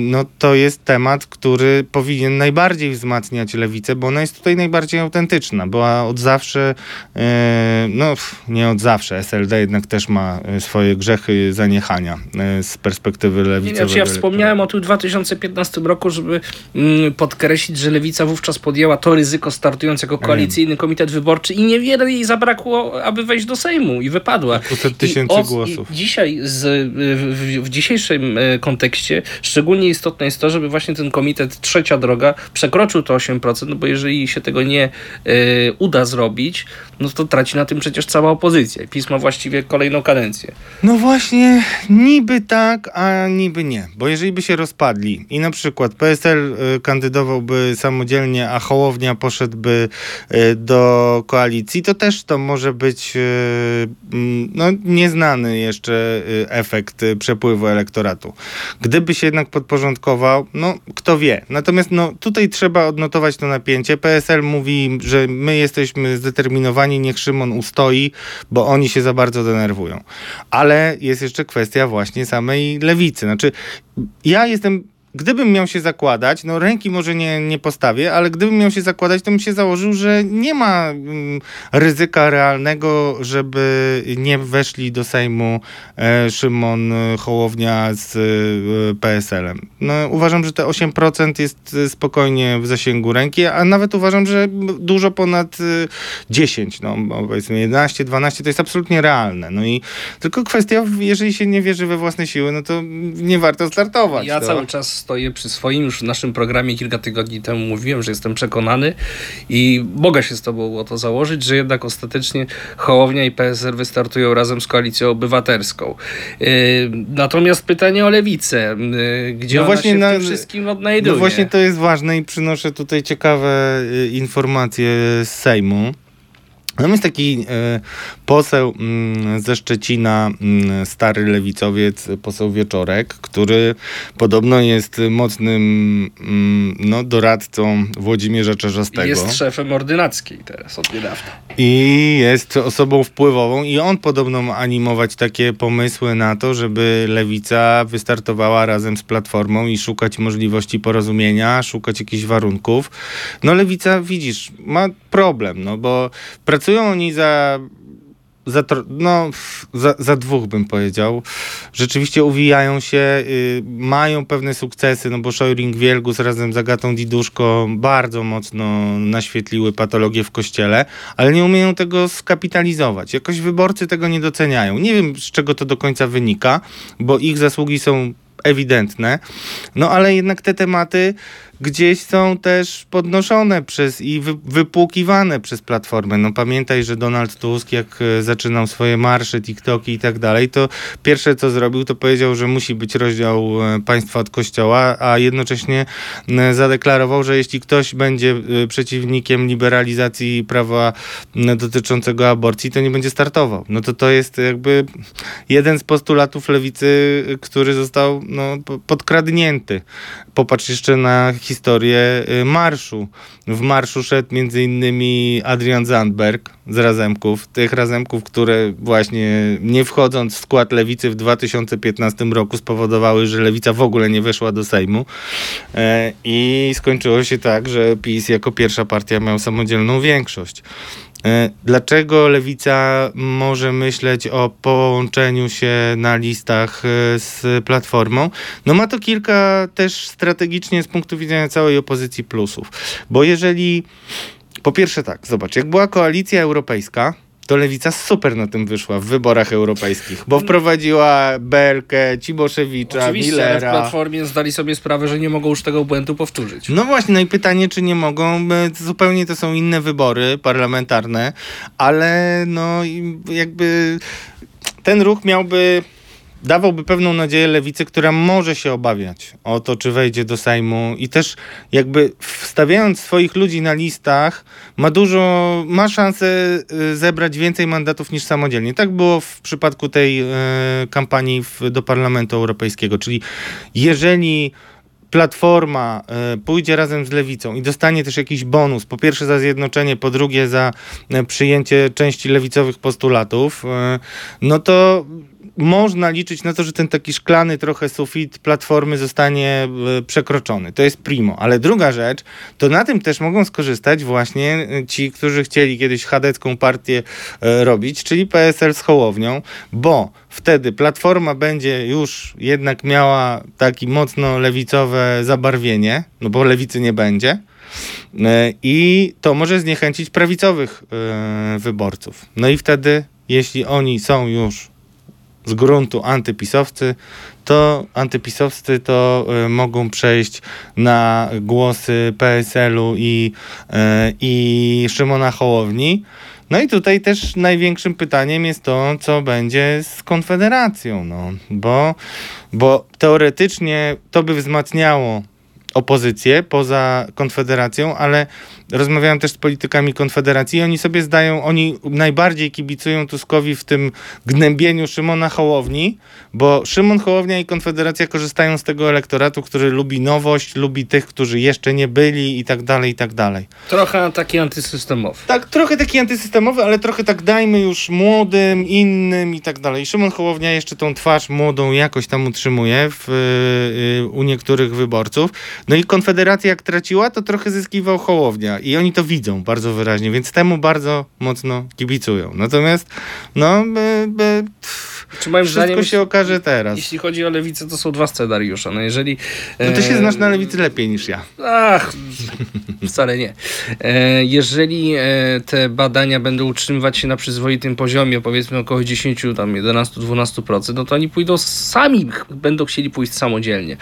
no to jest temat, który powinien najbardziej wzmacniać lewicę, bo ona jest tutaj najbardziej autentyczna. Była od zawsze, e, no nie od zawsze, SLD jednak też ma swoje grzechy, zaniechania z perspektywy Nie, lewicy. znaczy ja wspomniałem o tym w 2015 roku, żeby mm, podkreślić, że Lewica wówczas podjęła to ryzyko startując jako koalicyjny komitet wyborczy i niewiele jej zabrakło, aby wejść do Sejmu i wypadła. Kilkuset I tysięcy od- głosów. Dzisiaj z, w, w dzisiejszym e, kontekście szczególnie istotne jest to, żeby właśnie ten komitet Trzecia Droga przekroczył to 8%, no bo jeżeli się tego nie e, uda zrobić, no to traci na tym przecież cała opozycja. PiS ma właściwie kolejną kadencję. No właśnie, niby tak, a niby nie. Bo jeżeli by się rozpadli i na przykład PSL y, kandydowałby samodzielnie, a Hołownia poszedłby y, do koalicji, to też to może być y, mm, no, nieznany jeszcze y, efekt y, przepływu elektoratu. Gdyby się jednak podporządkował, no kto wie. Natomiast no, tutaj trzeba odnotować to napięcie. PSL mówi, że my jesteśmy zdeterminowani, niech Szymon ustoi, bo oni się za bardzo denerwują. Ale jest jeszcze kwestia właśnie samej lewicy. Znaczy, ja jestem. Gdybym miał się zakładać, no ręki może nie, nie postawię, ale gdybym miał się zakładać, to bym się założył, że nie ma mm, ryzyka realnego, żeby nie weszli do Sejmu e, Szymon Hołownia z e, PSL-em. No, uważam, że te 8% jest e, spokojnie w zasięgu ręki, a nawet uważam, że dużo ponad e, 10, no powiedzmy 11, 12 to jest absolutnie realne. No i tylko kwestia, jeżeli się nie wierzy we własne siły, no to nie warto startować. Ja no. cały czas stoję przy swoim, już w naszym programie kilka tygodni temu mówiłem, że jestem przekonany i mogę się z tobą o to założyć, że jednak ostatecznie Hołownia i PSL wystartują razem z Koalicją Obywatelską. Yy, natomiast pytanie o Lewicę. Yy, gdzie No ona właśnie się w na- tym wszystkim odnajduje? No właśnie to jest ważne i przynoszę tutaj ciekawe y, informacje z Sejmu. Tam jest taki e, poseł mm, ze Szczecina, mm, stary lewicowiec, poseł Wieczorek, który podobno jest mocnym mm, no, doradcą Włodzimierza Czerzastego. Jest szefem ordynackiej teraz od niedawna. I jest osobą wpływową i on podobno ma animować takie pomysły na to, żeby lewica wystartowała razem z Platformą i szukać możliwości porozumienia, szukać jakichś warunków. No lewica, widzisz, ma problem, no bo pracują oni za za, no, za, za dwóch bym powiedział. Rzeczywiście uwijają się, y, mają pewne sukcesy, no bo Szojring-Wielgus razem z Agatą Diduszko bardzo mocno naświetliły patologię w kościele, ale nie umieją tego skapitalizować. Jakoś wyborcy tego nie doceniają. Nie wiem, z czego to do końca wynika, bo ich zasługi są ewidentne, no ale jednak te tematy gdzieś są też podnoszone przez i wy, wypłukiwane przez Platformę. No pamiętaj, że Donald Tusk, jak e, zaczynał swoje marsze, TikToki i tak dalej, to pierwsze co zrobił, to powiedział, że musi być rozdział e, państwa od kościoła, a jednocześnie zadeklarował, że jeśli ktoś będzie e, przeciwnikiem liberalizacji prawa dotyczącego aborcji, to nie będzie startował. No to to jest jakby jeden z postulatów lewicy, który został no, po- podkradnięty. Popatrz jeszcze na historię y, marszu. W marszu szedł między innymi Adrian Zandberg z Razemków. Tych Razemków, które właśnie nie wchodząc w skład lewicy w 2015 roku spowodowały, że lewica w ogóle nie weszła do Sejmu. E, I skończyło się tak, że PiS jako pierwsza partia miał samodzielną większość. E, Dlaczego lewica może myśleć o połączeniu się na listach e, z platformą? No ma to kilka też strategicznie z punktu widzenia całej opozycji plusów. Bo jeżeli po pierwsze tak, zobacz, jak była koalicja europejska, to lewica super na tym wyszła w wyborach europejskich, bo wprowadziła Belkę, Ciboszewicza, Oczywiście, ale w Millera. Platformie zdali sobie sprawę, że nie mogą już tego błędu powtórzyć. No właśnie, no i pytanie, czy nie mogą, zupełnie to są inne wybory parlamentarne, ale no i jakby ten ruch miałby, dawałby pewną nadzieję lewicy, która może się obawiać o to, czy wejdzie do Sejmu i też jakby wstawiając swoich ludzi na listach, ma dużo, ma szansę y, zebrać więcej mandatów niż samodzielnie. Tak było w przypadku tej e, kampanii do Parlamentu Europejskiego, czyli jeżeli Platforma e, pójdzie razem z Lewicą i dostanie też jakiś bonus, po pierwsze za zjednoczenie, po drugie za przyjęcie części lewicowych postulatów, no to można liczyć na to, że ten taki szklany trochę sufit Platformy zostanie e, przekroczony. To jest primo. Ale druga rzecz, to na tym też mogą skorzystać właśnie e, ci, którzy chcieli kiedyś chadecką partię e, robić, czyli PSL z Hołownią, bo wtedy Platforma będzie już jednak miała taki mocno lewicowe zabarwienie, no bo lewicy nie będzie. I to może zniechęcić prawicowych wyborców. No i wtedy, jeśli oni są już z gruntu antypisowcy, to antypisowscy to e, mogą przejść na głosy PSL-u i, e, i Szymona Hołowni. No i tutaj też największym pytaniem jest to, co będzie z Konfederacją, no, bo, bo teoretycznie to by wzmacniało opozycję poza Konfederacją, ale rozmawiałem też z politykami Konfederacji i oni sobie zdają, oni najbardziej kibicują Tuskowi w tym gnębieniu Szymona Hołowni, bo Szymon Hołownia i Konfederacja korzystają z tego elektoratu, który lubi nowość, lubi tych, którzy jeszcze nie byli i tak dalej, i tak dalej. Trochę taki antysystemowy. Tak, trochę taki antysystemowy, ale trochę tak dajmy już młodym, innym i tak dalej. Szymon Hołownia jeszcze tą twarz młodą jakoś tam utrzymuje w, y, u niektórych wyborców. No i Konfederacja jak traciła, to trochę zyskiwał Hołownia i oni to widzą bardzo wyraźnie, więc temu bardzo mocno kibicują. Natomiast no, by, by, Czy moim wszystko zdaniem, się okaże teraz. jeśli chodzi o lewicę, to są dwa scenariusze. No jeżeli... No to się znasz na lewicy lepiej niż ja. Ach, wcale nie. E, jeżeli e, te badania będą utrzymywać się na przyzwoitym poziomie, powiedzmy około 10, tam 11-12%, no to oni pójdą sami, będą chcieli pójść samodzielnie.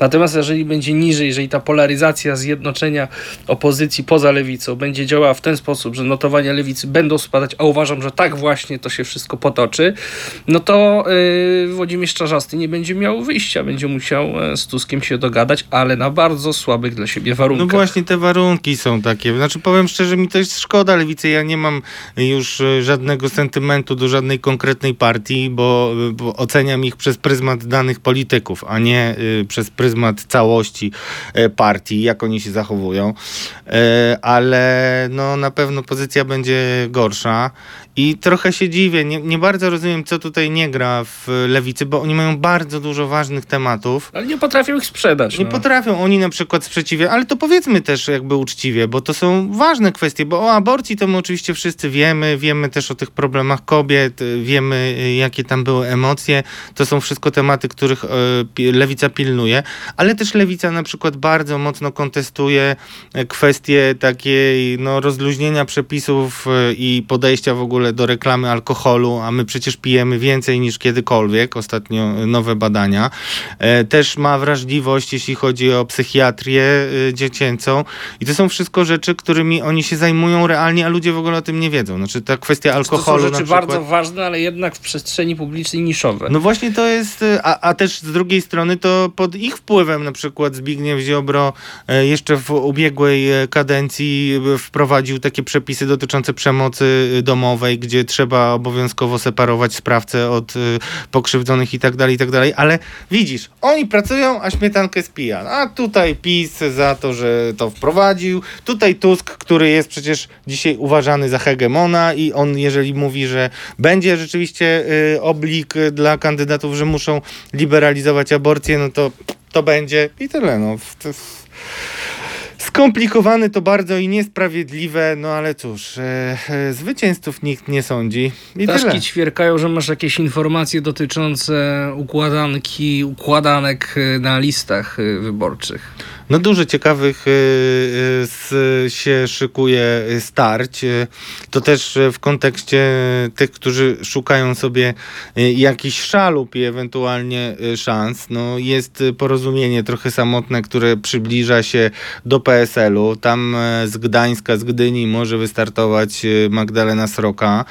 Natomiast jeżeli będzie niżej, jeżeli ta polaryzacja zjednoczenia opozycji poza lewicą będzie działała w ten sposób, że notowania lewicy będą spadać, a uważam, że tak właśnie to się wszystko potoczy, no to e, Włodzimierz Czarzasty nie będzie miał wyjścia, będzie musiał e, z Tuskiem się dogadać, ale na bardzo słabych dla siebie warunkach. No właśnie te warunki są takie. Znaczy powiem szczerze, mi to jest szkoda lewicy. Ja nie mam już e, żadnego sentymentu do żadnej konkretnej partii, bo, bo oceniam ich przez pryzmat danych polityków, a nie y, przez pryzmat całości e, partii, jak oni się zachowują. E, ale no na pewno pozycja będzie gorsza. I trochę się dziwię, nie, nie bardzo rozumiem, co tutaj nie gra w lewicy, bo oni mają bardzo dużo ważnych tematów. Ale nie potrafią ich sprzedać. Nie no. potrafią oni na przykład sprzeciwia, ale to powiedzmy też jakby uczciwie, bo to są ważne kwestie, bo o aborcji to my oczywiście wszyscy wiemy, wiemy też o tych problemach kobiet, wiemy y, jakie tam były emocje, to są wszystko tematy, których y, lewica pilnuje, ale też lewica na przykład bardzo mocno kontestuje y, kwestie takiej no, rozluźnienia przepisów i podejścia w ogóle do reklamy alkoholu, a my przecież pijemy więcej niż kiedykolwiek, ostatnio y, nowe badania. E, Też ma wrażliwość, jeśli chodzi o psychiatrię y, dziecięcą. I to są wszystko rzeczy, którymi oni się zajmują realnie, a ludzie w ogóle o tym nie wiedzą. Znaczy ta kwestia To alkoholu są na rzeczy przykład. bardzo ważne, ale jednak w przestrzeni publicznej niszowe. No właśnie to jest, a, a też z drugiej strony to pod ich wpływem na przykład Zbigniew Ziobro e, jeszcze w ubiegłej e, kadencji e, wprowadził takie przepisy dotyczące przemocy domowej, dalej, gdzie trzeba obowiązkowo separować sprawcę od y, pokrzywdzonych i tak dalej, i tak dalej, ale widzisz, oni pracują, a śmietankę spija. A tutaj PiS za to, że to wprowadził, tutaj Tusk, który jest przecież dzisiaj uważany za hegemona i on, jeżeli mówi, że będzie rzeczywiście y, oblik dla kandydatów, że muszą liberalizować aborcję, no to to będzie i tyle. No. Skomplikowane to bardzo i niesprawiedliwe, no ale cóż, e, e, zwycięzców nikt nie sądzi i tyle. Ptaszki ćwierkają, że masz jakieś informacje dotyczące układanki, układanek y, na listach y, wyborczych. No dużo ciekawych y, y, się szykuje y, starć. To też w kontekście tych, którzy szukają sobie jakiś szalub i ewentualnie szans. No jest porozumienie trochę samotne, które przybliża się do PSL-u. Tam z Gdańska, z Gdyni może wystartować Magdalena Sroka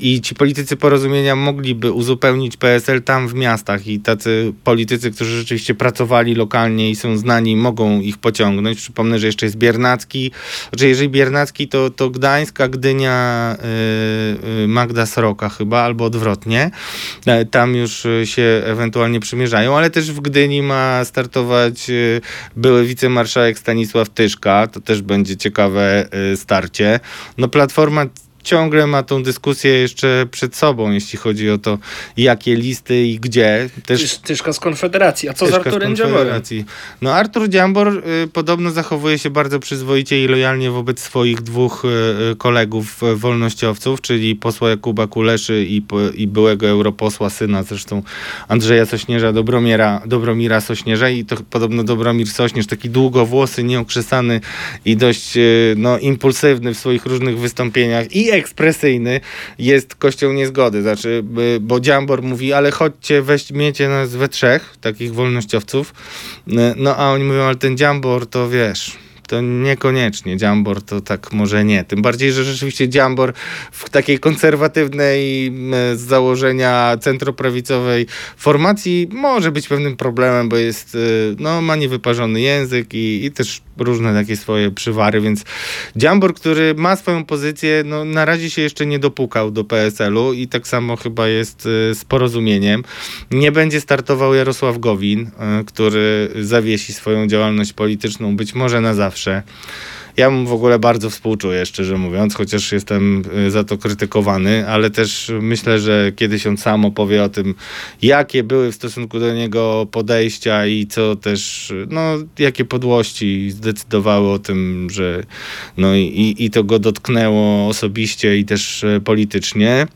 i ci politycy porozumienia mogliby uzupełnić PSL tam w miastach i tacy politycy, którzy rzeczywiście pracowali lokalnie i są znani, mogą ich pociągnąć. Przypomnę, że jeszcze jest Biernacki. Znaczy, jeżeli Biernacki, to, to Gdańska, Gdynia, y, y, Magda Sroka chyba, albo odwrotnie. E, Tam już y, się ewentualnie przymierzają, ale też w Gdyni ma startować były wicemarszałek Stanisław Tyszka. To też będzie ciekawe starcie. No Platforma ciągle ma tą dyskusję jeszcze przed sobą, jeśli chodzi o to, jakie listy i gdzie. Też Tyż, tyżka z Konfederacji. A co z Arturem Dziamborem? Konfederacji. No Artur Dziambor y, podobno zachowuje się bardzo przyzwoicie i lojalnie wobec swoich dwóch y, y, kolegów y, wolnościowców, czyli posła Jakuba Kuleszy i, i byłego europosła, syna zresztą Andrzeja Sośnierza, Dobromira, Dobromira Sośnierza i to podobno Dobromir Sośnierz, taki długowłosy, nieokrzesany i dość y, no, impulsywny w swoich różnych wystąpieniach i ekspresyjny jest kością niezgody. Znaczy, bo Dziambor mówi, ale chodźcie, weźmiecie nas we trzech, takich wolnościowców. No a oni mówią, ale ten Dziambor to wiesz... To niekoniecznie. Dziambor to tak może nie. Tym bardziej, że rzeczywiście Dziambor w takiej konserwatywnej z założenia centroprawicowej formacji może być pewnym problemem, bo jest, y, no, ma niewyparzony język i, i też różne takie swoje przywary, więc Dziambor, który ma swoją pozycję, no, na razie się jeszcze nie dopukał do PSL-u i tak samo chyba jest y, z porozumieniem. Nie będzie startował Jarosław Gowin, y, który zawiesi swoją działalność polityczną być może na zawsze. Ja mu w ogóle bardzo współczuję, szczerze mówiąc, chociaż jestem y, za to krytykowany, ale też myślę, że kiedyś on sam opowie o tym, jakie były w stosunku do niego podejścia i co też, no, jakie podłości zdecydowały o tym, że no i, i to go dotknęło osobiście i też e, politycznie.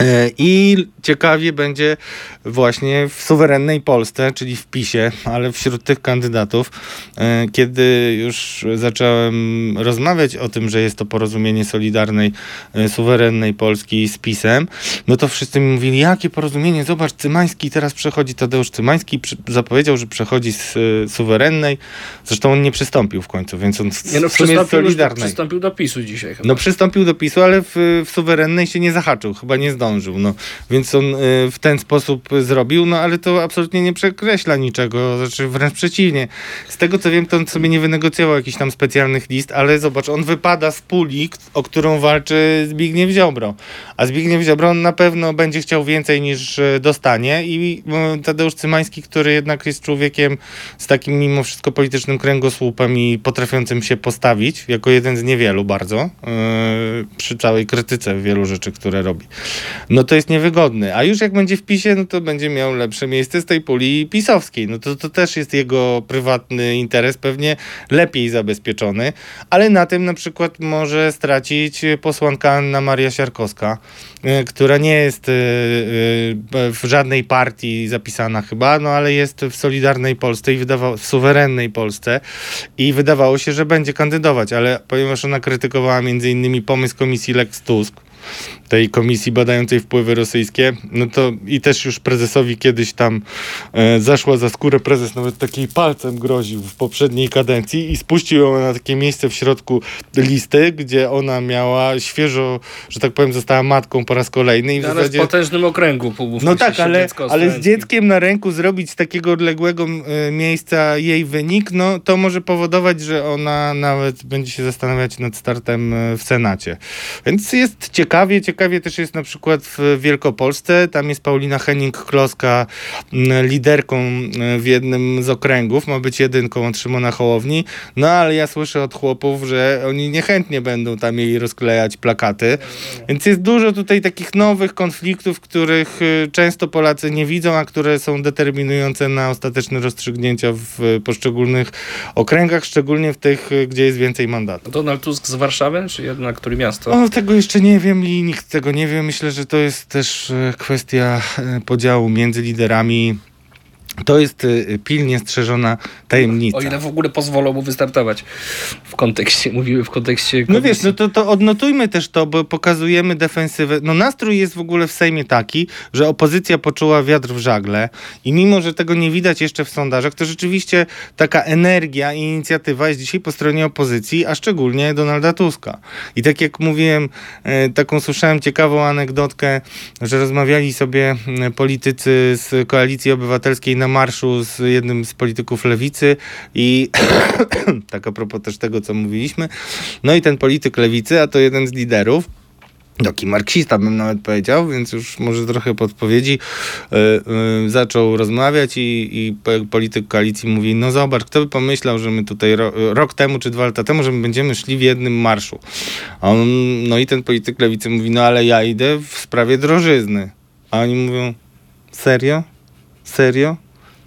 E, I ciekawie będzie właśnie w suwerennej Polsce, czyli w PiSie, ale wśród tych kandydatów, e, kiedy już zacząłem rozmawiać o tym, że jest to porozumienie Solidarnej, e, suwerennej Polski z PiSem, no to wszyscy mi mówili, jakie porozumienie, zobacz, Cymański teraz przechodzi, Tadeusz Cymański zapowiedział, że przechodzi z suwerennej, zresztą on nie przystąpił w końcu, więc on Nie no, w sumie jest solidarnej. przystąpił do PiSu dzisiaj chyba. No przystąpił do PiSu, ale w, w suwerennej się nie zahaczył, chyba nie zdążył. No. Więc on y, w ten sposób zrobił, no ale to absolutnie nie przekreśla niczego, znaczy wręcz przeciwnie. Z tego co wiem, to on sobie nie wynegocjował jakichś tam specjalnych list, ale zobacz, on wypada z puli, o którą walczy Zbigniew Ziobro. A Zbigniew Ziobro on na pewno będzie chciał więcej niż y, dostanie i y, Tadeusz Cymański, który jednak jest człowiekiem z takim mimo wszystko politycznym kręgosłupem i potrafiącym się postawić, jako jeden z niewielu bardzo, yy, przy całej krytyce wielu rzeczy, które robi. No to jest niewygodny. A już jak będzie w PiSie, no to będzie miał lepsze miejsce z tej puli pisowskiej. No to, to też jest jego prywatny interes, pewnie lepiej zabezpieczony, ale na tym na przykład może stracić posłanka Anna Maria Siarkowska, yy, która nie jest yy, yy, w żadnej partii zapisana chyba, no ale jest w Solidarnej Polsce i wydawało, w suwerennej Polsce i wydawało się, że będzie kandydować, ale ponieważ ona krytykowała między innymi pomysł komisji Lex Tusk, tej komisji badającej wpływy rosyjskie, no to i też już prezesowi kiedyś tam e, zaszła za skórę, prezes nawet takiej palcem groził w poprzedniej kadencji i spuścił ją na takie miejsce w środku listy, gdzie ona miała świeżo, że tak powiem, została matką po raz kolejny i w Ale w zasadzie... potężnym okręgu No tak, ale, ale z dzieckiem na ręku zrobić z takiego odległego e, miejsca jej wynik, no to może powodować, że ona nawet będzie się zastanawiać nad startem e, w Senacie. Więc jest ciekawe. ciekawie. Ciekawie też jest na przykład w Wielkopolsce. Tam jest Paulina Henning-Kloska m, liderką m, w jednym z okręgów. Ma być jedynką od Szymona Hołowni. No ale ja słyszę od chłopów, że oni niechętnie będą tam jej rozklejać plakaty. Więc jest dużo tutaj takich nowych konfliktów, których y, często Polacy nie widzą, a które są determinujące na ostateczne rozstrzygnięcia w y, poszczególnych okręgach, szczególnie w tych, y, gdzie jest więcej mandatów. Donald Tusk z Warszawy, czy jednak który miasto? O, tego jeszcze nie wiem i nikt tego nie wie. Myślę, że to jest też e, kwestia e, podziału między liderami. To jest e, pilnie strzeżona tajemnica. O ile w ogóle pozwolą mu wystartować w kontekście, mówimy w kontekście No wiesz, komisji. no to, to odnotujmy też to, bo pokazujemy defensywę. No nastrój jest w ogóle w Sejmie taki, że opozycja poczuła wiatr w żagle i mimo, że tego nie widać jeszcze w sondażach, to rzeczywiście taka energia i inicjatywa jest dzisiaj po stronie opozycji, a szczególnie Donalda Tuska. I tak jak mówiłem, e, taką słyszałem ciekawą anegdotkę, że rozmawiali sobie politycy z Koalicji Obywatelskiej na marszu z jednym z polityków lewicy i tak a propos też tego, co mówiliśmy. No i ten polityk lewicy, a to jeden z liderów, taki marksista bym nawet powiedział, więc już może trochę podpowiedzi, yy, yy, zaczął rozmawiać i, i po- polityk koalicji mówi, no zobacz, kto by pomyślał, że my tutaj ro, rok temu czy dwa lata temu, że my będziemy szli w jednym marszu. On, no i ten polityk lewicy mówi, no ale ja idę w sprawie drożyzny. A oni mówią, serio? Serio?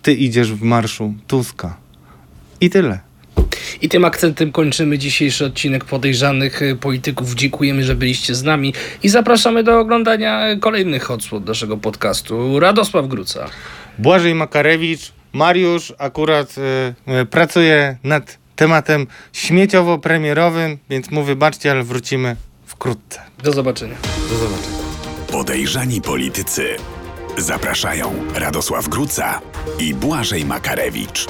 Ty idziesz w marszu Tuska. I tyle. I tym akcentem kończymy dzisiejszy odcinek podejrzanych y, polityków. Dziękujemy, że byliście z nami i zapraszamy do oglądania kolejnych odsłon naszego podcastu. Radosław Gruca. Błażej Makarewicz, Mariusz akurat y, pracuje nad tematem śmieciowo-premierowym, więc mu wybaczcie, ale wrócimy wkrótce. Do zobaczenia. Do zobaczenia. Podejrzani politycy. Zapraszają Radosław Gruca i Błażej Makarewicz.